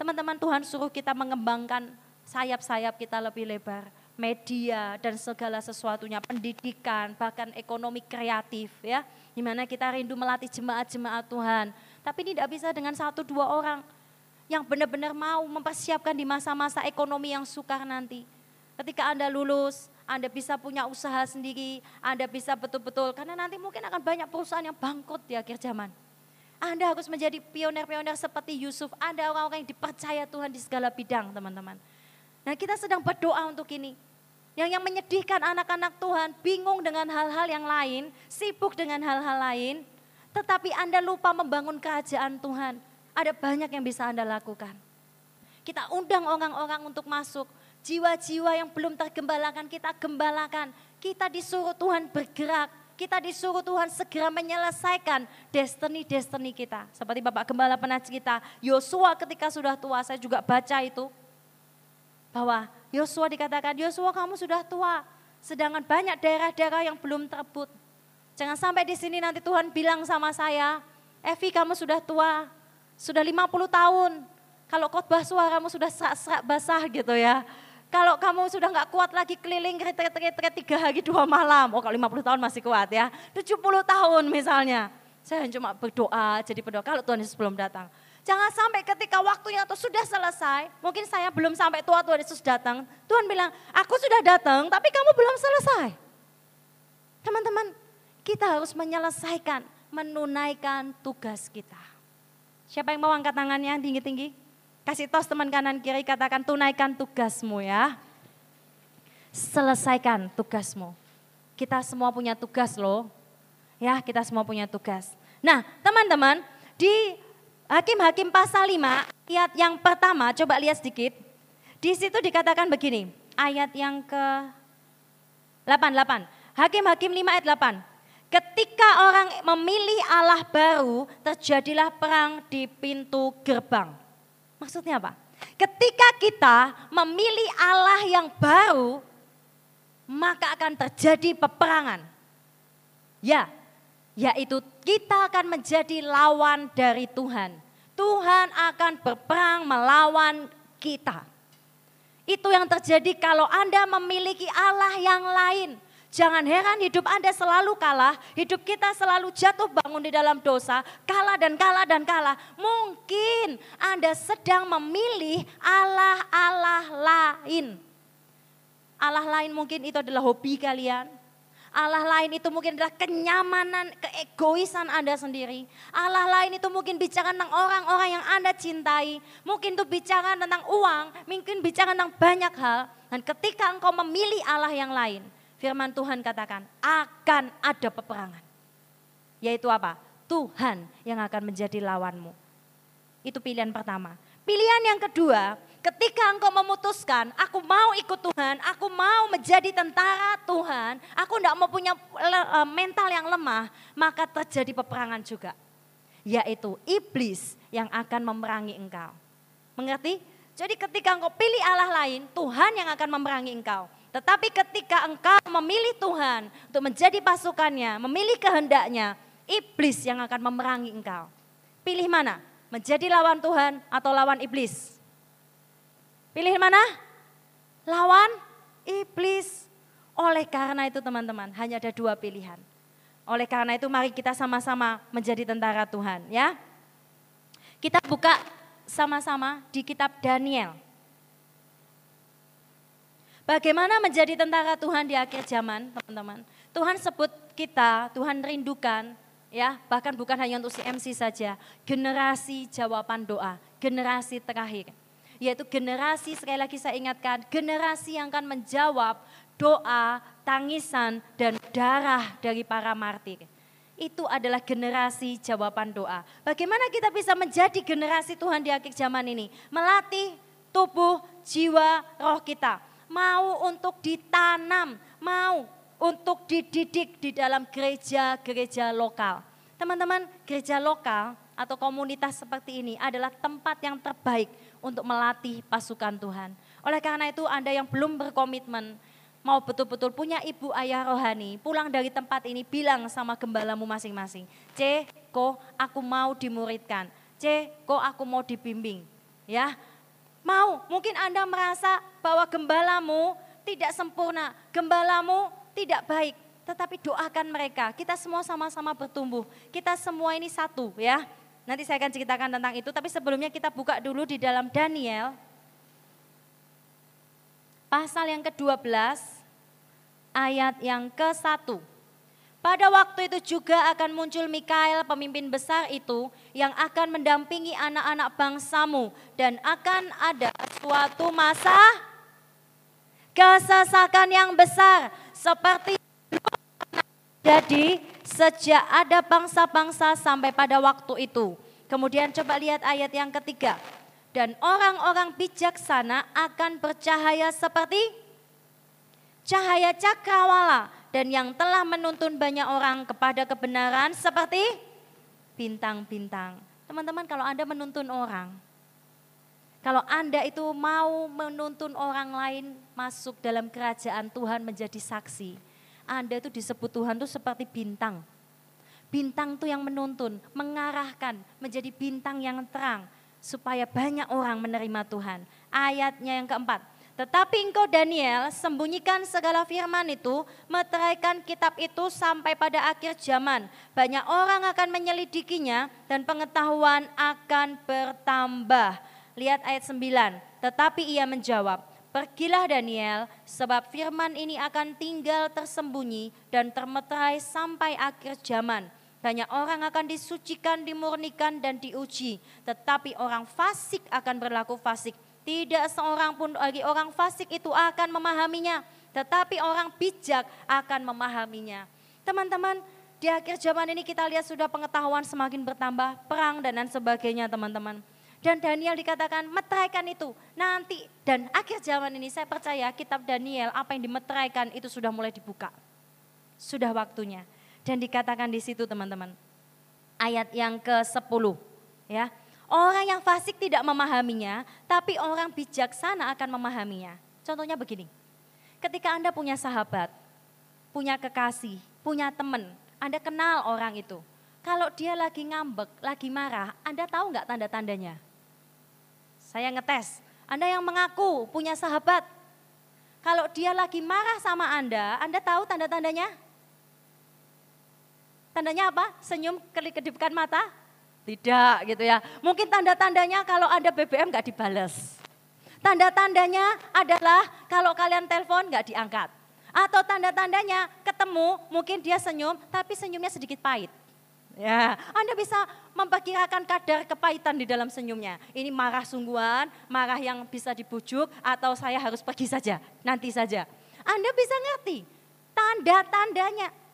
S1: Teman-teman Tuhan suruh kita mengembangkan sayap-sayap kita lebih lebar media dan segala sesuatunya, pendidikan, bahkan ekonomi kreatif ya. Di mana kita rindu melatih jemaat-jemaat Tuhan. Tapi ini tidak bisa dengan satu dua orang yang benar-benar mau mempersiapkan di masa-masa ekonomi yang sukar nanti. Ketika Anda lulus, Anda bisa punya usaha sendiri, Anda bisa betul-betul, karena nanti mungkin akan banyak perusahaan yang bangkrut di akhir zaman. Anda harus menjadi pionir-pionir seperti Yusuf. Anda orang-orang yang dipercaya Tuhan di segala bidang teman-teman. Nah kita sedang berdoa untuk ini. Yang yang menyedihkan anak-anak Tuhan bingung dengan hal-hal yang lain, sibuk dengan hal-hal lain, tetapi Anda lupa membangun kerajaan Tuhan. Ada banyak yang bisa Anda lakukan. Kita undang orang-orang untuk masuk. Jiwa-jiwa yang belum tergembalakan kita gembalakan. Kita disuruh Tuhan bergerak. Kita disuruh Tuhan segera menyelesaikan destiny-destiny kita. Seperti Bapak Gembala pernah cerita, Yosua ketika sudah tua, saya juga baca itu. Bahwa Yosua dikatakan, Yosua kamu sudah tua, sedangkan banyak daerah-daerah yang belum terbut. Jangan sampai di sini nanti Tuhan bilang sama saya, Evi kamu sudah tua, sudah 50 tahun. Kalau khotbah suaramu sudah serak-serak basah gitu ya. Kalau kamu sudah nggak kuat lagi keliling retret-retret tiga hari dua malam. Oh kalau 50 tahun masih kuat ya. 70 tahun misalnya. Saya cuma berdoa, jadi berdoa kalau Tuhan Yesus belum datang. Jangan sampai ketika waktunya atau sudah selesai, mungkin saya belum sampai tua Tuhan Yesus datang. Tuhan bilang, aku sudah datang tapi kamu belum selesai. Teman-teman, kita harus menyelesaikan, menunaikan tugas kita. Siapa yang mau angkat tangannya tinggi-tinggi? Kasih tos teman kanan kiri katakan tunaikan tugasmu ya. Selesaikan tugasmu. Kita semua punya tugas loh. Ya, kita semua punya tugas. Nah, teman-teman, di Hakim-Hakim pasal 5 ayat yang pertama, coba lihat sedikit. Di situ dikatakan begini, ayat yang ke 88. Hakim-Hakim 5 ayat 8. Ketika orang memilih Allah baru, terjadilah perang di pintu gerbang. Maksudnya apa? Ketika kita memilih Allah yang baru, maka akan terjadi peperangan. Ya, yaitu kita akan menjadi lawan dari Tuhan. Tuhan akan berperang melawan kita. Itu yang terjadi kalau Anda memiliki Allah yang lain. Jangan heran hidup Anda selalu kalah, hidup kita selalu jatuh bangun di dalam dosa, kalah dan kalah dan kalah. Mungkin Anda sedang memilih Allah-Allah lain. Allah lain mungkin itu adalah hobi kalian, Allah lain itu mungkin adalah kenyamanan, keegoisan Anda sendiri. Allah lain itu mungkin bicara tentang orang-orang yang Anda cintai. Mungkin itu bicara tentang uang, mungkin bicara tentang banyak hal. Dan ketika engkau memilih Allah yang lain, firman Tuhan katakan akan ada peperangan. Yaitu apa? Tuhan yang akan menjadi lawanmu. Itu pilihan pertama. Pilihan yang kedua, Ketika engkau memutuskan, aku mau ikut Tuhan, aku mau menjadi tentara Tuhan, aku tidak mau punya e, mental yang lemah, maka terjadi peperangan juga. Yaitu iblis yang akan memerangi engkau. Mengerti? Jadi ketika engkau pilih Allah lain, Tuhan yang akan memerangi engkau. Tetapi ketika engkau memilih Tuhan untuk menjadi pasukannya, memilih kehendaknya, iblis yang akan memerangi engkau. Pilih mana? Menjadi lawan Tuhan atau lawan iblis? Pilih mana? Lawan iblis. Oleh karena itu teman-teman, hanya ada dua pilihan. Oleh karena itu mari kita sama-sama menjadi tentara Tuhan ya. Kita buka sama-sama di kitab Daniel. Bagaimana menjadi tentara Tuhan di akhir zaman, teman-teman? Tuhan sebut kita, Tuhan rindukan, ya, bahkan bukan hanya untuk si MC saja, generasi jawaban doa, generasi terakhir yaitu generasi sekali lagi saya ingatkan, generasi yang akan menjawab doa, tangisan dan darah dari para martir. Itu adalah generasi jawaban doa. Bagaimana kita bisa menjadi generasi Tuhan di akhir zaman ini? Melatih tubuh, jiwa, roh kita. Mau untuk ditanam, mau untuk dididik di dalam gereja-gereja lokal. Teman-teman, gereja lokal atau komunitas seperti ini adalah tempat yang terbaik untuk melatih pasukan Tuhan. Oleh karena itu Anda yang belum berkomitmen, mau betul-betul punya ibu ayah rohani, pulang dari tempat ini bilang sama gembalamu masing-masing, C, kok aku mau dimuridkan, C, kok aku mau dibimbing. Ya, mau, mungkin Anda merasa bahwa gembalamu tidak sempurna, gembalamu tidak baik, tetapi doakan mereka. Kita semua sama-sama bertumbuh. Kita semua ini satu ya. Nanti saya akan ceritakan tentang itu, tapi sebelumnya kita buka dulu di dalam Daniel. Pasal yang ke-12, ayat yang ke-1. Pada waktu itu juga akan muncul Mikael pemimpin besar itu yang akan mendampingi anak-anak bangsamu dan akan ada suatu masa kesesakan yang besar seperti jadi sejak ada bangsa-bangsa sampai pada waktu itu. Kemudian coba lihat ayat yang ketiga. Dan orang-orang bijaksana akan bercahaya seperti cahaya cakrawala dan yang telah menuntun banyak orang kepada kebenaran seperti bintang-bintang. Teman-teman kalau Anda menuntun orang, kalau Anda itu mau menuntun orang lain masuk dalam kerajaan Tuhan menjadi saksi, anda itu disebut Tuhan itu seperti bintang. Bintang itu yang menuntun, mengarahkan menjadi bintang yang terang supaya banyak orang menerima Tuhan. Ayatnya yang keempat, tetapi engkau Daniel sembunyikan segala firman itu, meteraikan kitab itu sampai pada akhir zaman. Banyak orang akan menyelidikinya dan pengetahuan akan bertambah. Lihat ayat 9, tetapi ia menjawab, Pergilah Daniel, sebab firman ini akan tinggal tersembunyi dan termeterai sampai akhir zaman. Banyak orang akan disucikan, dimurnikan, dan diuji. Tetapi orang fasik akan berlaku fasik. Tidak seorang pun lagi orang fasik itu akan memahaminya. Tetapi orang bijak akan memahaminya. Teman-teman, di akhir zaman ini kita lihat sudah pengetahuan semakin bertambah, perang dan lain sebagainya teman-teman. Dan Daniel dikatakan meteraikan itu nanti dan akhir zaman ini saya percaya kitab Daniel apa yang dimeteraikan itu sudah mulai dibuka. Sudah waktunya. Dan dikatakan di situ teman-teman. Ayat yang ke-10 ya. Orang yang fasik tidak memahaminya, tapi orang bijaksana akan memahaminya. Contohnya begini. Ketika Anda punya sahabat, punya kekasih, punya teman, Anda kenal orang itu. Kalau dia lagi ngambek, lagi marah, Anda tahu nggak tanda-tandanya? Saya ngetes. Anda yang mengaku punya sahabat, kalau dia lagi marah sama Anda, Anda tahu tanda-tandanya? Tandanya apa? Senyum kedipkan mata? Tidak gitu ya. Mungkin tanda-tandanya kalau ada BBM nggak dibales. Tanda-tandanya adalah kalau kalian telepon nggak diangkat. Atau tanda-tandanya ketemu mungkin dia senyum tapi senyumnya sedikit pahit. Ya, Anda bisa memperkirakan kadar kepahitan di dalam senyumnya. Ini marah sungguhan, marah yang bisa dibujuk atau saya harus pergi saja, nanti saja. Anda bisa ngerti tanda-tandanya.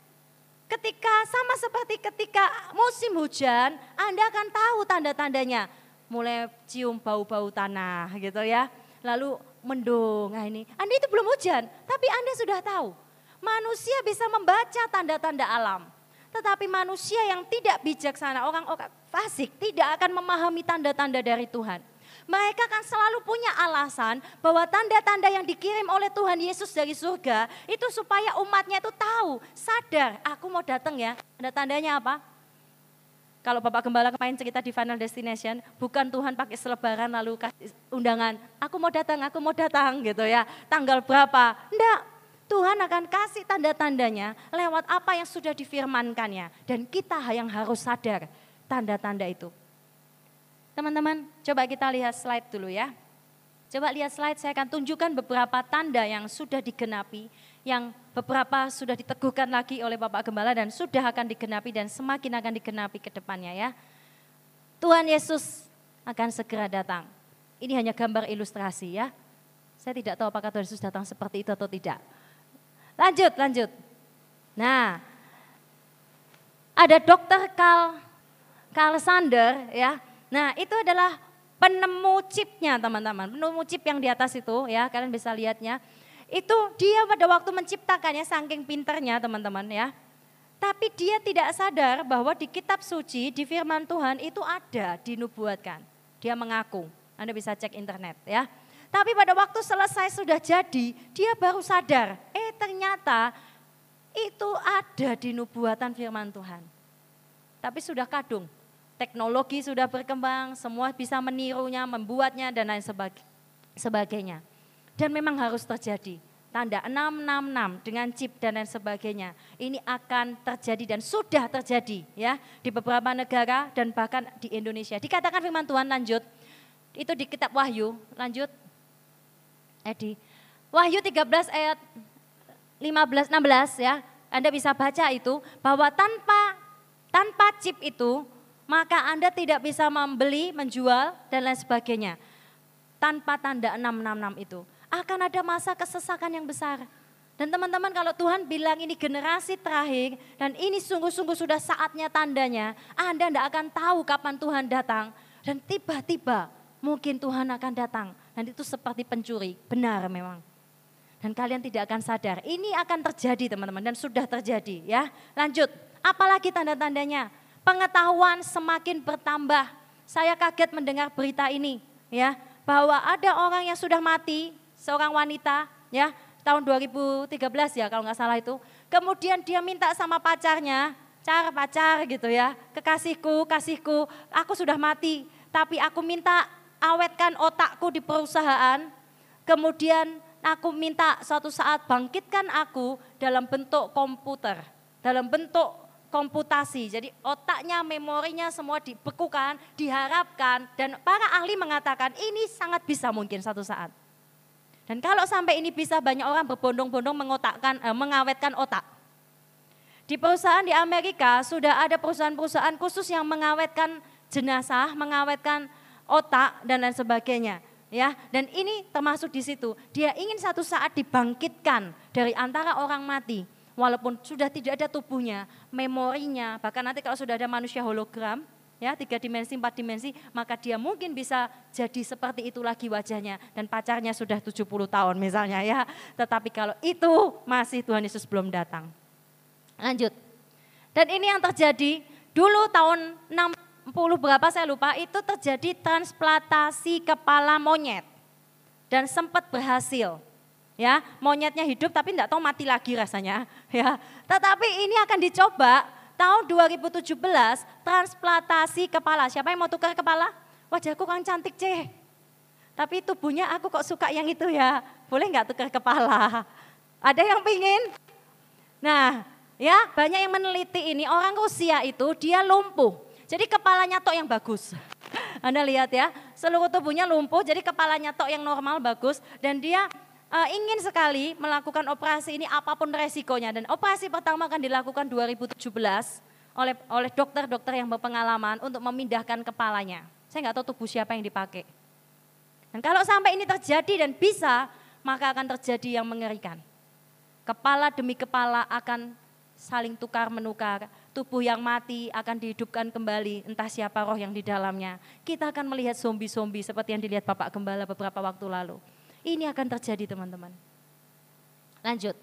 S1: Ketika sama seperti ketika musim hujan, Anda akan tahu tanda-tandanya. Mulai cium bau-bau tanah gitu ya. Lalu mendung, nah ini. Anda itu belum hujan, tapi Anda sudah tahu. Manusia bisa membaca tanda-tanda alam. Tetapi manusia yang tidak bijaksana, orang-orang fasik, tidak akan memahami tanda-tanda dari Tuhan. Mereka akan selalu punya alasan bahwa tanda-tanda yang dikirim oleh Tuhan Yesus dari surga itu supaya umatnya itu tahu, sadar, aku mau datang ya. Tanda-tandanya apa? Kalau Bapak Gembala kemarin cerita di Final Destination, bukan Tuhan pakai selebaran lalu kasih undangan, aku mau datang, aku mau datang gitu ya. Tanggal berapa? Enggak, Tuhan akan kasih tanda-tandanya lewat apa yang sudah difirmankannya. Dan kita yang harus sadar tanda-tanda itu. Teman-teman, coba kita lihat slide dulu ya. Coba lihat slide, saya akan tunjukkan beberapa tanda yang sudah digenapi, yang beberapa sudah diteguhkan lagi oleh Bapak Gembala dan sudah akan digenapi dan semakin akan digenapi ke depannya ya. Tuhan Yesus akan segera datang. Ini hanya gambar ilustrasi ya. Saya tidak tahu apakah Tuhan Yesus datang seperti itu atau tidak. Lanjut, lanjut. Nah, ada dokter Carl, Carl Sander ya, Nah, itu adalah penemu chipnya teman-teman. Penemu chip yang di atas itu ya, kalian bisa lihatnya. Itu dia pada waktu menciptakannya saking pinternya teman-teman ya. Tapi dia tidak sadar bahwa di kitab suci, di firman Tuhan itu ada dinubuatkan. Dia mengaku. Anda bisa cek internet ya. Tapi pada waktu selesai sudah jadi, dia baru sadar, eh ternyata itu ada di nubuatan firman Tuhan. Tapi sudah kadung, teknologi sudah berkembang, semua bisa menirunya, membuatnya dan lain sebagainya. Dan memang harus terjadi. Tanda 666 dengan chip dan lain sebagainya. Ini akan terjadi dan sudah terjadi ya di beberapa negara dan bahkan di Indonesia. Dikatakan firman Tuhan lanjut, itu di kitab Wahyu, lanjut. Edi. Wahyu 13 ayat 15 16 ya. Anda bisa baca itu bahwa tanpa tanpa chip itu maka Anda tidak bisa membeli, menjual, dan lain sebagainya. Tanpa tanda 666 itu. Akan ada masa kesesakan yang besar. Dan teman-teman kalau Tuhan bilang ini generasi terakhir dan ini sungguh-sungguh sudah saatnya tandanya, Anda tidak akan tahu kapan Tuhan datang. Dan tiba-tiba mungkin Tuhan akan datang. Dan itu seperti pencuri, benar memang. Dan kalian tidak akan sadar, ini akan terjadi teman-teman dan sudah terjadi ya. Lanjut, apalagi tanda-tandanya? Pengetahuan semakin bertambah. Saya kaget mendengar berita ini ya, bahwa ada orang yang sudah mati, seorang wanita ya, tahun 2013 ya kalau nggak salah itu. Kemudian dia minta sama pacarnya, cara pacar gitu ya, kekasihku, kasihku, aku sudah mati, tapi aku minta awetkan otakku di perusahaan. Kemudian aku minta suatu saat bangkitkan aku dalam bentuk komputer, dalam bentuk komputasi. Jadi otaknya, memorinya semua dibekukan, diharapkan dan para ahli mengatakan ini sangat bisa mungkin satu saat. Dan kalau sampai ini bisa banyak orang berbondong-bondong mengotakkan, eh, mengawetkan otak. Di perusahaan di Amerika sudah ada perusahaan-perusahaan khusus yang mengawetkan jenazah, mengawetkan otak dan lain sebagainya. Ya, dan ini termasuk di situ. Dia ingin satu saat dibangkitkan dari antara orang mati. Walaupun sudah tidak ada tubuhnya, memorinya, bahkan nanti kalau sudah ada manusia hologram, ya tiga dimensi, empat dimensi, maka dia mungkin bisa jadi seperti itu lagi wajahnya dan pacarnya sudah 70 tahun misalnya ya. Tetapi kalau itu masih Tuhan Yesus belum datang. Lanjut. Dan ini yang terjadi dulu tahun 6 60 berapa saya lupa, itu terjadi transplantasi kepala monyet. Dan sempat berhasil. Ya, monyetnya hidup tapi tidak tahu mati lagi rasanya. [laughs] Ya, tetapi ini akan dicoba tahun 2017 transplantasi kepala. Siapa yang mau tukar kepala? Wajahku kan cantik ceh. Tapi tubuhnya aku kok suka yang itu ya. Boleh nggak tukar kepala? [laughs] Ada yang pingin? Nah, ya banyak yang meneliti ini. Orang Rusia itu dia lumpuh jadi kepalanya tok yang bagus. [laughs] Anda lihat ya, seluruh tubuhnya lumpuh, jadi kepalanya tok yang normal bagus dan dia uh, ingin sekali melakukan operasi ini apa pun resikonya dan operasi pertama akan dilakukan 2017 oleh oleh dokter-dokter yang berpengalaman untuk memindahkan kepalanya. Saya nggak tahu tubuh siapa yang dipakai. Dan kalau sampai ini terjadi dan bisa, maka akan terjadi yang mengerikan. Kepala demi kepala akan saling tukar menukar tubuh yang mati akan dihidupkan kembali, entah siapa roh yang di dalamnya. Kita akan melihat zombie-zombie seperti yang dilihat Bapak Gembala beberapa waktu lalu. Ini akan terjadi teman-teman. Lanjut.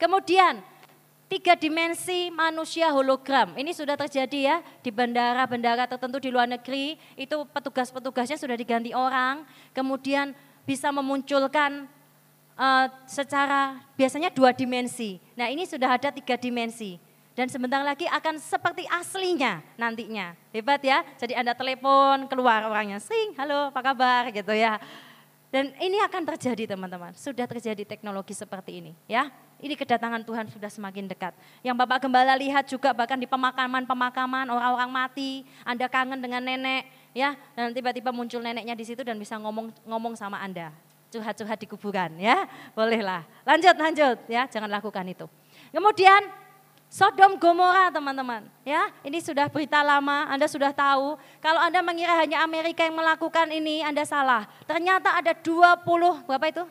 S1: Kemudian, tiga dimensi manusia hologram. Ini sudah terjadi ya di bandara-bandara tertentu di luar negeri. Itu petugas-petugasnya sudah diganti orang. Kemudian bisa memunculkan uh, secara biasanya dua dimensi. Nah ini sudah ada tiga dimensi dan sebentar lagi akan seperti aslinya nantinya. Hebat ya. Jadi Anda telepon keluar orangnya, "Sing, halo, apa kabar?" gitu ya. Dan ini akan terjadi teman-teman. Sudah terjadi teknologi seperti ini ya. Ini kedatangan Tuhan sudah semakin dekat. Yang Bapak Gembala lihat juga bahkan di pemakaman-pemakaman orang-orang mati, Anda kangen dengan nenek ya. Dan tiba-tiba muncul neneknya di situ dan bisa ngomong ngomong sama Anda. Curhat-curhat di kuburan ya. Bolehlah. Lanjut, lanjut ya. Jangan lakukan itu. Kemudian Sodom Gomora teman-teman. Ya, ini sudah berita lama, Anda sudah tahu. Kalau Anda mengira hanya Amerika yang melakukan ini, Anda salah. Ternyata ada 20, berapa itu?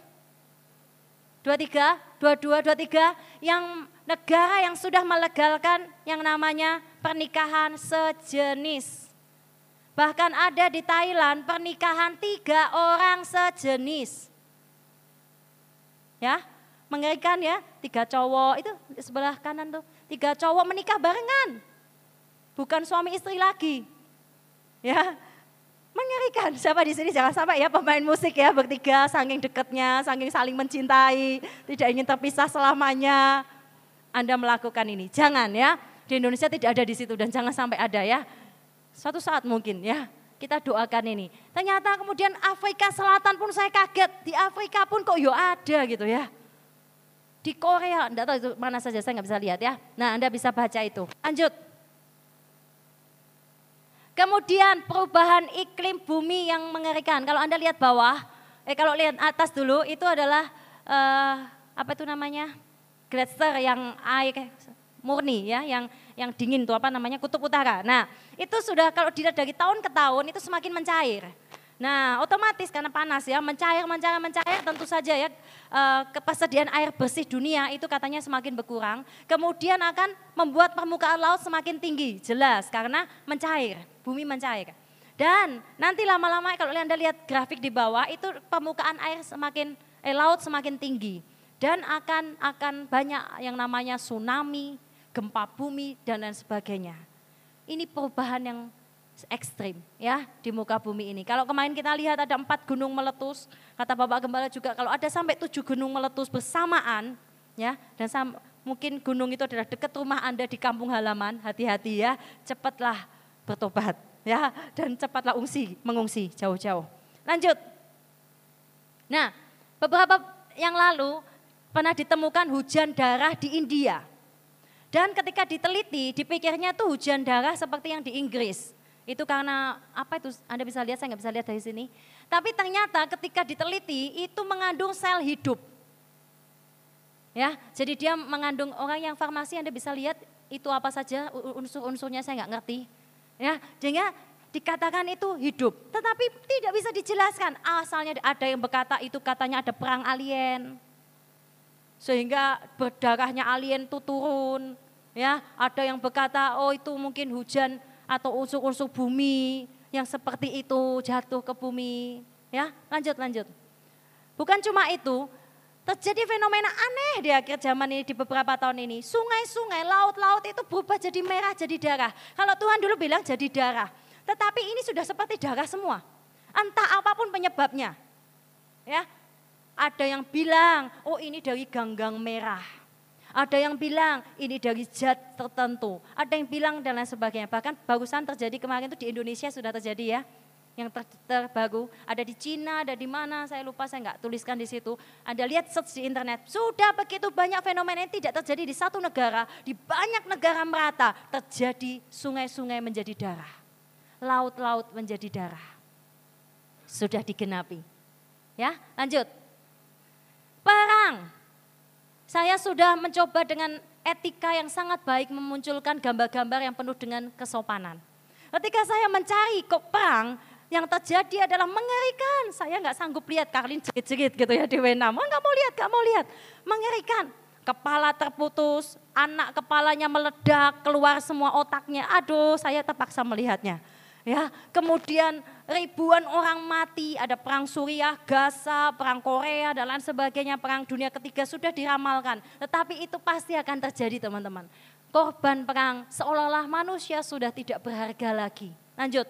S1: 23, 22, 23 yang negara yang sudah melegalkan yang namanya pernikahan sejenis. Bahkan ada di Thailand pernikahan tiga orang sejenis. Ya, mengerikan ya, tiga cowok itu sebelah kanan tuh Tiga cowok menikah barengan. Bukan suami istri lagi. Ya, mengerikan. Siapa di sini jangan sampai ya pemain musik ya bertiga saking dekatnya, saking saling mencintai, tidak ingin terpisah selamanya. Anda melakukan ini. Jangan ya. Di Indonesia tidak ada di situ dan jangan sampai ada ya. Suatu saat mungkin ya kita doakan ini. Ternyata kemudian Afrika Selatan pun saya kaget. Di Afrika pun kok yo ada gitu ya. Di Korea, enggak tahu itu mana saja, saya nggak bisa lihat ya. Nah Anda bisa baca itu. Lanjut. Kemudian perubahan iklim bumi yang mengerikan. Kalau Anda lihat bawah, eh kalau lihat atas dulu itu adalah uh, apa itu namanya? Gletser yang air murni ya, yang yang dingin tuh apa namanya kutub utara. Nah itu sudah kalau dilihat dari tahun ke tahun itu semakin mencair. Nah, otomatis karena panas ya, mencair, mencair, mencair, tentu saja ya eh, kepersediaan air bersih dunia itu katanya semakin berkurang. Kemudian akan membuat permukaan laut semakin tinggi, jelas karena mencair, bumi mencair. Dan nanti lama-lama kalau Anda lihat grafik di bawah itu permukaan air semakin eh, laut semakin tinggi dan akan akan banyak yang namanya tsunami, gempa bumi dan lain sebagainya. Ini perubahan yang ekstrim ya di muka bumi ini. Kalau kemarin kita lihat ada empat gunung meletus, kata Bapak Gembala juga kalau ada sampai tujuh gunung meletus bersamaan ya dan sam, mungkin gunung itu adalah dekat rumah Anda di kampung halaman, hati-hati ya, cepatlah bertobat ya dan cepatlah ungsi, mengungsi jauh-jauh. Lanjut. Nah, beberapa yang lalu pernah ditemukan hujan darah di India. Dan ketika diteliti, dipikirnya tuh hujan darah seperti yang di Inggris. Itu karena apa itu Anda bisa lihat, saya nggak bisa lihat dari sini. Tapi ternyata ketika diteliti itu mengandung sel hidup. Ya, jadi dia mengandung orang yang farmasi Anda bisa lihat itu apa saja unsur-unsurnya saya nggak ngerti. Ya, sehingga dikatakan itu hidup, tetapi tidak bisa dijelaskan. Asalnya ada yang berkata itu katanya ada perang alien. Sehingga berdarahnya alien itu turun. Ya, ada yang berkata oh itu mungkin hujan atau unsur-unsur bumi yang seperti itu jatuh ke bumi. Ya, lanjut lanjut. Bukan cuma itu, terjadi fenomena aneh di akhir zaman ini di beberapa tahun ini. Sungai-sungai, laut-laut itu berubah jadi merah, jadi darah. Kalau Tuhan dulu bilang jadi darah. Tetapi ini sudah seperti darah semua. Entah apa pun penyebabnya. Ya, ada yang bilang, oh ini dari ganggang merah. Ada yang bilang ini dari zat tertentu. Ada yang bilang dan lain sebagainya. Bahkan barusan terjadi kemarin itu di Indonesia sudah terjadi ya. Yang ter terbaru ada di Cina, ada di mana saya lupa saya nggak tuliskan di situ. Anda lihat search di internet. Sudah begitu banyak fenomena yang tidak terjadi di satu negara, di banyak negara merata terjadi sungai-sungai menjadi darah laut-laut menjadi darah. Sudah digenapi. Ya, lanjut. Perang. Saya sudah mencoba dengan etika yang sangat baik memunculkan gambar-gambar yang penuh dengan kesopanan. Ketika saya mencari kok perang, yang terjadi adalah mengerikan. Saya nggak sanggup lihat Karlin jerit-jerit gitu ya di Wenam. Oh, nggak mau lihat, nggak mau lihat. Mengerikan. Kepala terputus, anak kepalanya meledak, keluar semua otaknya. Aduh, saya terpaksa melihatnya ya. Kemudian ribuan orang mati, ada perang Suriah, Gaza, perang Korea dan lain sebagainya, perang dunia ketiga sudah diramalkan. Tetapi itu pasti akan terjadi teman-teman. Korban perang seolah-olah manusia sudah tidak berharga lagi. Lanjut.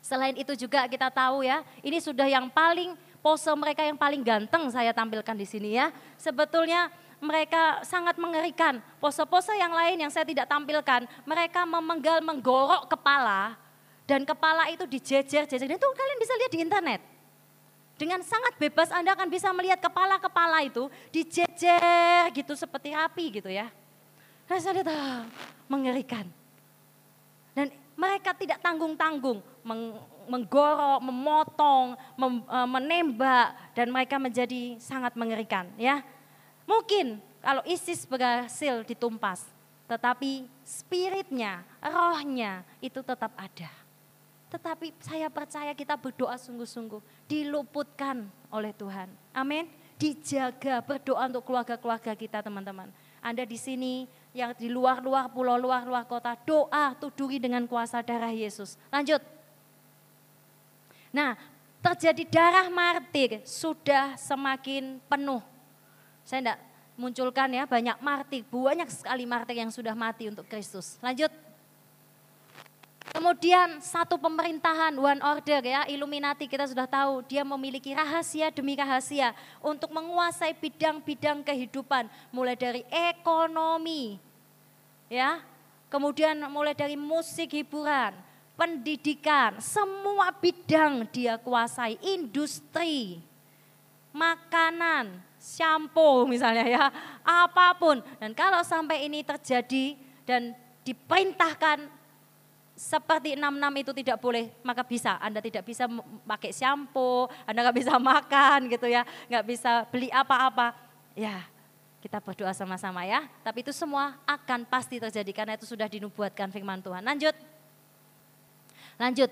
S1: Selain itu juga kita tahu ya, ini sudah yang paling pose mereka yang paling ganteng saya tampilkan di sini ya. Sebetulnya mereka sangat mengerikan. Pose-pose yang lain yang saya tidak tampilkan, mereka memenggal menggorok kepala dan kepala itu dijejer-jejer. Itu kalian bisa lihat di internet. Dengan sangat bebas Anda akan bisa melihat kepala-kepala itu dijejer gitu seperti api gitu ya. Nah saya lihat ah, mengerikan. Dan mereka tidak tanggung-tanggung menggorok, memotong, mem, e, menembak dan mereka menjadi sangat mengerikan ya. Mungkin kalau ISIS berhasil ditumpas, tetapi spiritnya, rohnya itu tetap ada. Tetapi saya percaya kita berdoa sungguh-sungguh diluputkan oleh Tuhan. Amin. Dijaga berdoa untuk keluarga-keluarga kita teman-teman. Anda di sini yang di luar-luar pulau, luar-luar kota, doa tuduri dengan kuasa darah Yesus. Lanjut. Nah, terjadi darah martir sudah semakin penuh. Saya tidak munculkan ya banyak martir, banyak sekali martir yang sudah mati untuk Kristus. Lanjut. Kemudian satu pemerintahan, one order ya, Illuminati kita sudah tahu, dia memiliki rahasia demi rahasia untuk menguasai bidang-bidang kehidupan, mulai dari ekonomi, ya, kemudian mulai dari musik hiburan, pendidikan, semua bidang dia kuasai, industri, makanan, shampoo misalnya ya, apa pun. Dan kalau sampai ini terjadi dan diperintahkan seperti enam-enam itu tidak boleh, maka bisa. Anda tidak bisa pakai shampoo, Anda nggak bisa [laughs] makan gitu ya, nggak bisa beli apa-apa. Ya, kita berdoa sama-sama ya. Tapi itu semua akan pasti terjadi karena itu sudah dinubuatkan firman Tuhan. Lanjut. Lanjut.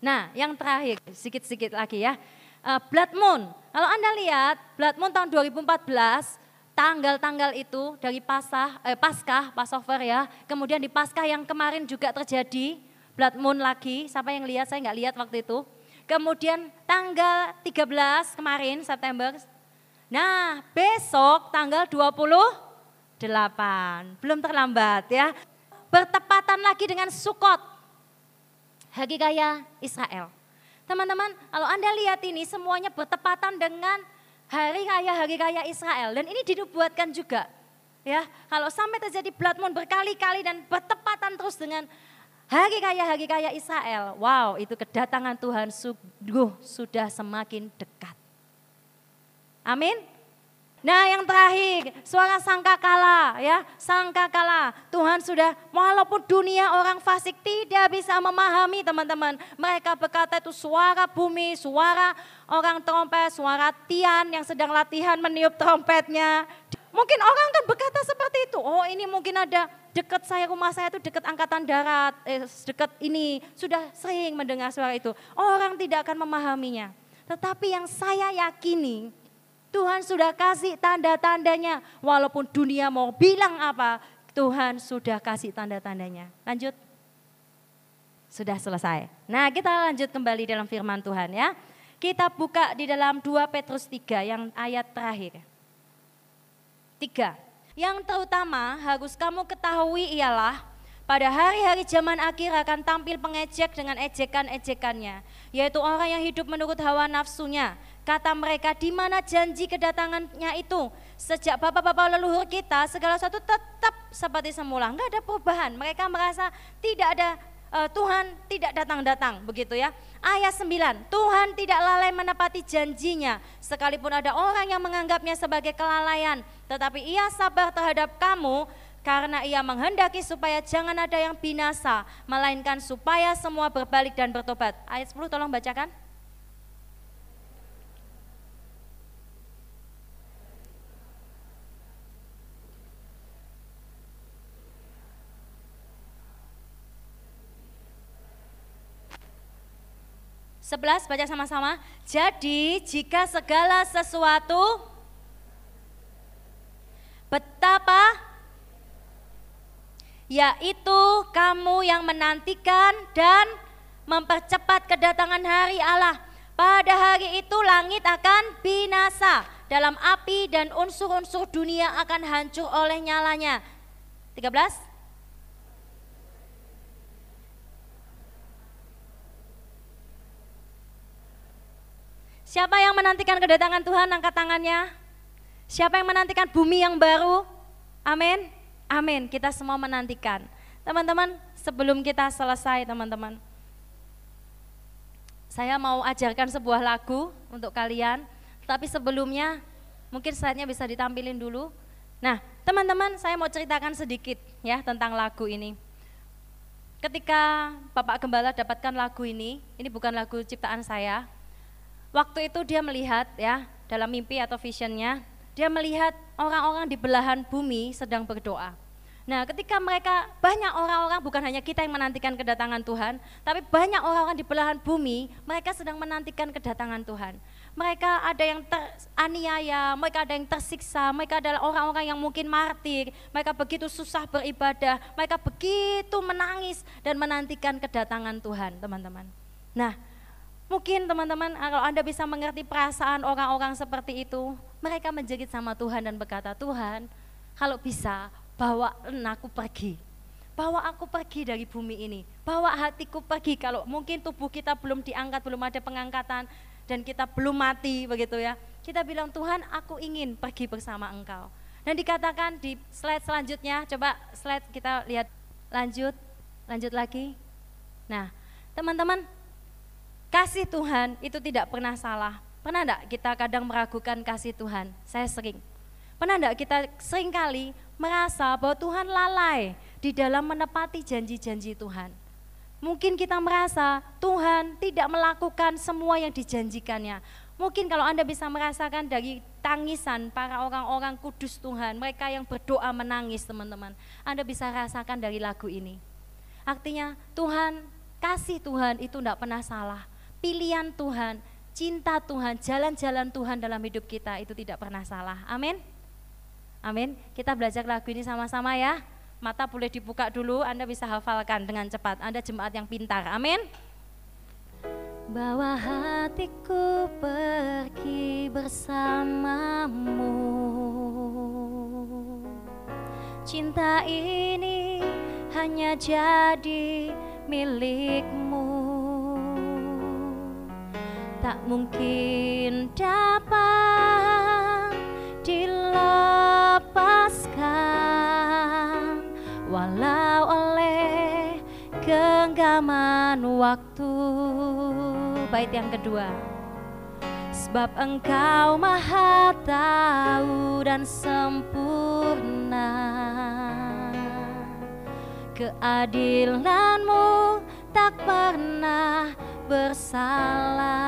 S1: Nah, yang terakhir, sedikit-sedikit lagi ya. Uh, blood moon. Kalau Anda lihat, blood moon tahun 2014 tanggal-tanggal itu dari Pasah, eh, Paskah, Passover ya. Kemudian di Paskah yang kemarin juga terjadi blood moon lagi. Siapa yang lihat? Saya nggak lihat waktu itu. Kemudian tanggal 13 kemarin September. Nah, besok tanggal 28. Belum terlambat ya. Bertepatan lagi dengan Sukot. Hari Raya Israel. Teman-teman, kalau Anda lihat ini semuanya bertepatan dengan hari raya hari raya Israel. Dan ini dinubuatkan juga ya. Kalau sampai terjadi blood moon berkali-kali dan bertepatan terus dengan hari raya hari raya Israel wow itu kedatangan Tuhan sungguh sudah semakin dekat. Amin Nah yang terakhir, suara sangkakala ya, sangkakala. Tuhan sudah, walaupun dunia orang fasik tidak bisa memahami teman-teman. Mereka berkata itu suara bumi, suara orang trompet, suara Tian yang sedang latihan meniup trompetnya. Mungkin orang kan berkata seperti itu, oh ini mungkin ada dekat saya, rumah saya itu dekat angkatan darat, eh, dekat ini, sudah sering mendengar suara itu. Orang tidak akan memahaminya. Tetapi yang saya yakini, Tuhan sudah kasih tanda-tandanya. Walaupun dunia mau bilang apa, Tuhan sudah kasih tanda-tandanya. Lanjut. Sudah selesai. Nah kita lanjut kembali dalam firman Tuhan ya. Kita buka di dalam 2 Petrus 3 yang ayat terakhir. 3. Yang terutama harus kamu ketahui ialah pada hari-hari zaman akhir akan tampil pengejek dengan ejekan-ejekannya, yaitu orang yang hidup menurut hawa nafsunya. Kata mereka, di mana janji kedatangannya itu? Sejak bapak-bapak leluhur kita, segala sesuatu tetap seperti semula. Enggak ada perubahan. Mereka merasa tidak ada uh, Tuhan tidak datang-datang begitu ya. Ayat 9, Tuhan tidak lalai menepati janjinya sekalipun ada orang yang menganggapnya sebagai kelalaian, tetapi ia sabar terhadap kamu karena ia menghendaki supaya jangan ada yang binasa, melainkan supaya semua berbalik dan bertobat. Ayat 10 tolong bacakan. Sebelas baca sama-sama. Jadi jika segala sesuatu betapa yaitu kamu yang menantikan dan mempercepat kedatangan hari Allah. Pada hari itu langit akan binasa, dalam api dan unsur-unsur dunia akan hancur oleh nyalanya. 13 Siapa yang menantikan kedatangan Tuhan angkat tangannya? Siapa yang menantikan bumi yang baru? Amin. Amin, kita semua menantikan. Teman-teman, sebelum kita selesai teman-teman, saya mau ajarkan sebuah lagu untuk kalian, tapi sebelumnya mungkin slide-nya bisa ditampilin dulu. Nah, teman-teman, saya mau ceritakan sedikit ya tentang lagu ini. Ketika Bapak Gembala dapatkan lagu ini, ini bukan lagu ciptaan saya. Waktu itu dia melihat ya dalam mimpi atau visionnya, dia melihat orang-orang di belahan bumi sedang berdoa. Nah, ketika mereka banyak orang-orang bukan hanya kita yang menantikan kedatangan Tuhan, tapi banyak orang-orang di belahan bumi, mereka sedang menantikan kedatangan Tuhan. Mereka ada yang teraniaya, mereka ada yang tersiksa, mereka adalah orang-orang yang mungkin martir, mereka begitu susah beribadah, mereka begitu menangis dan menantikan kedatangan Tuhan, teman-teman. Nah, mungkin teman-teman kalau Anda bisa mengerti perasaan orang-orang seperti itu, mereka menjerit sama Tuhan dan berkata, Tuhan, kalau bisa bawa aku pergi. Bawa aku pergi dari bumi ini. Bawa hatiku pergi kalau mungkin tubuh kita belum diangkat, belum ada pengangkatan dan kita belum mati begitu ya. Kita bilang Tuhan aku ingin pergi bersama engkau. Dan dikatakan di slide selanjutnya, coba slide kita lihat lanjut, lanjut lagi. Nah teman-teman kasih Tuhan itu tidak pernah salah. Pernah enggak kita kadang meragukan kasih Tuhan? Saya sering. Pernah enggak kita sering kali merasa bahwa Tuhan lalai di dalam menepati janji-janji Tuhan? Mungkin kita merasa Tuhan tidak melakukan semua yang dijanjikannya. Mungkin kalau Anda bisa merasakan dari tangisan para orang-orang kudus Tuhan, mereka yang berdoa menangis teman-teman. Anda bisa rasakan dari lagu ini. Artinya Tuhan, kasih Tuhan itu tidak pernah salah. Pilihan Tuhan, cinta Tuhan, jalan-jalan Tuhan dalam hidup kita itu tidak pernah salah. Amin. Amin. Kita belajar lagu ini sama-sama ya. Mata boleh dibuka dulu, Anda bisa hafalkan dengan cepat. Anda jemaat yang pintar. Amin. Bawa hatiku pergi bersamamu Cinta ini hanya jadi milikmu tak mungkin dapat dilepaskan. Walau oleh genggaman waktu. Bait yang kedua. Sebab engkau maha tahu dan sempurna. Keadilanmu tak pernah bersalah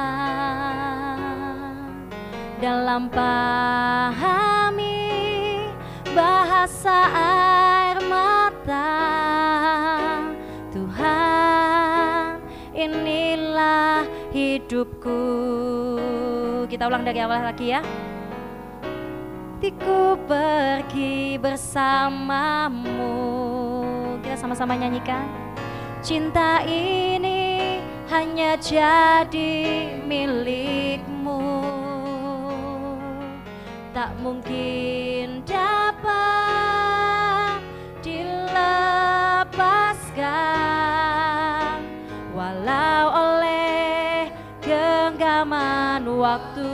S1: Dalam pahami bahasa air mata. Tuhan inilah hidupku. Kita ulang dari awal lagi ya. Tiku pergi bersamamu. Kita sama-sama nyanyikan. Cinta ini hanya jadi milikmu. Tak mungkin dapat dilepaskan. Walau oleh genggaman waktu.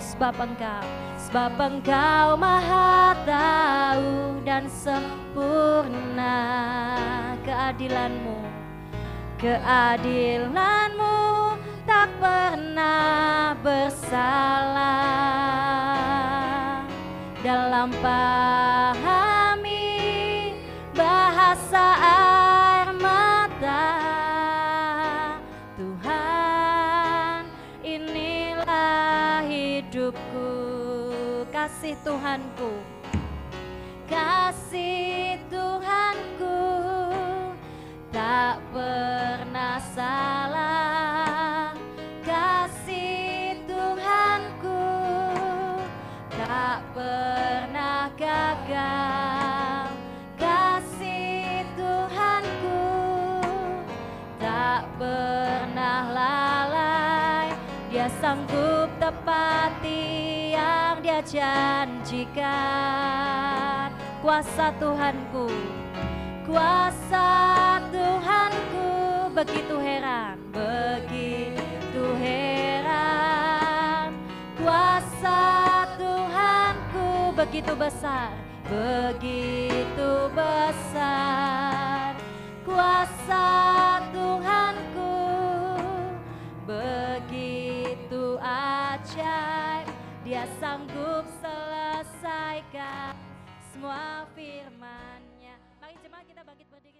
S1: Sebab engkau, sebab engkau maha tahu dan sempurna keadilanmu Keadilanmu tak pernah bersalah. Dalam pahami bahasa air mata Tuhan inilah hidupku. Kasih Tuhanku. Kasih Tuhanku tak pernah salah. Kasih Tuhanku tak pernah gagal. Kasih Tuhanku tak pernah lalai. Dia sanggup tepati yang dia janjikan. Kuasa Tuhanku Kuasa Tuhanku begitu heran, begitu heran. Kuasa Tuhanku begitu besar, begitu besar. Kuasa Tuhanku begitu ajaib, Dia sanggup selesaikan semua firman-Nya. Kita bangkit berdiri.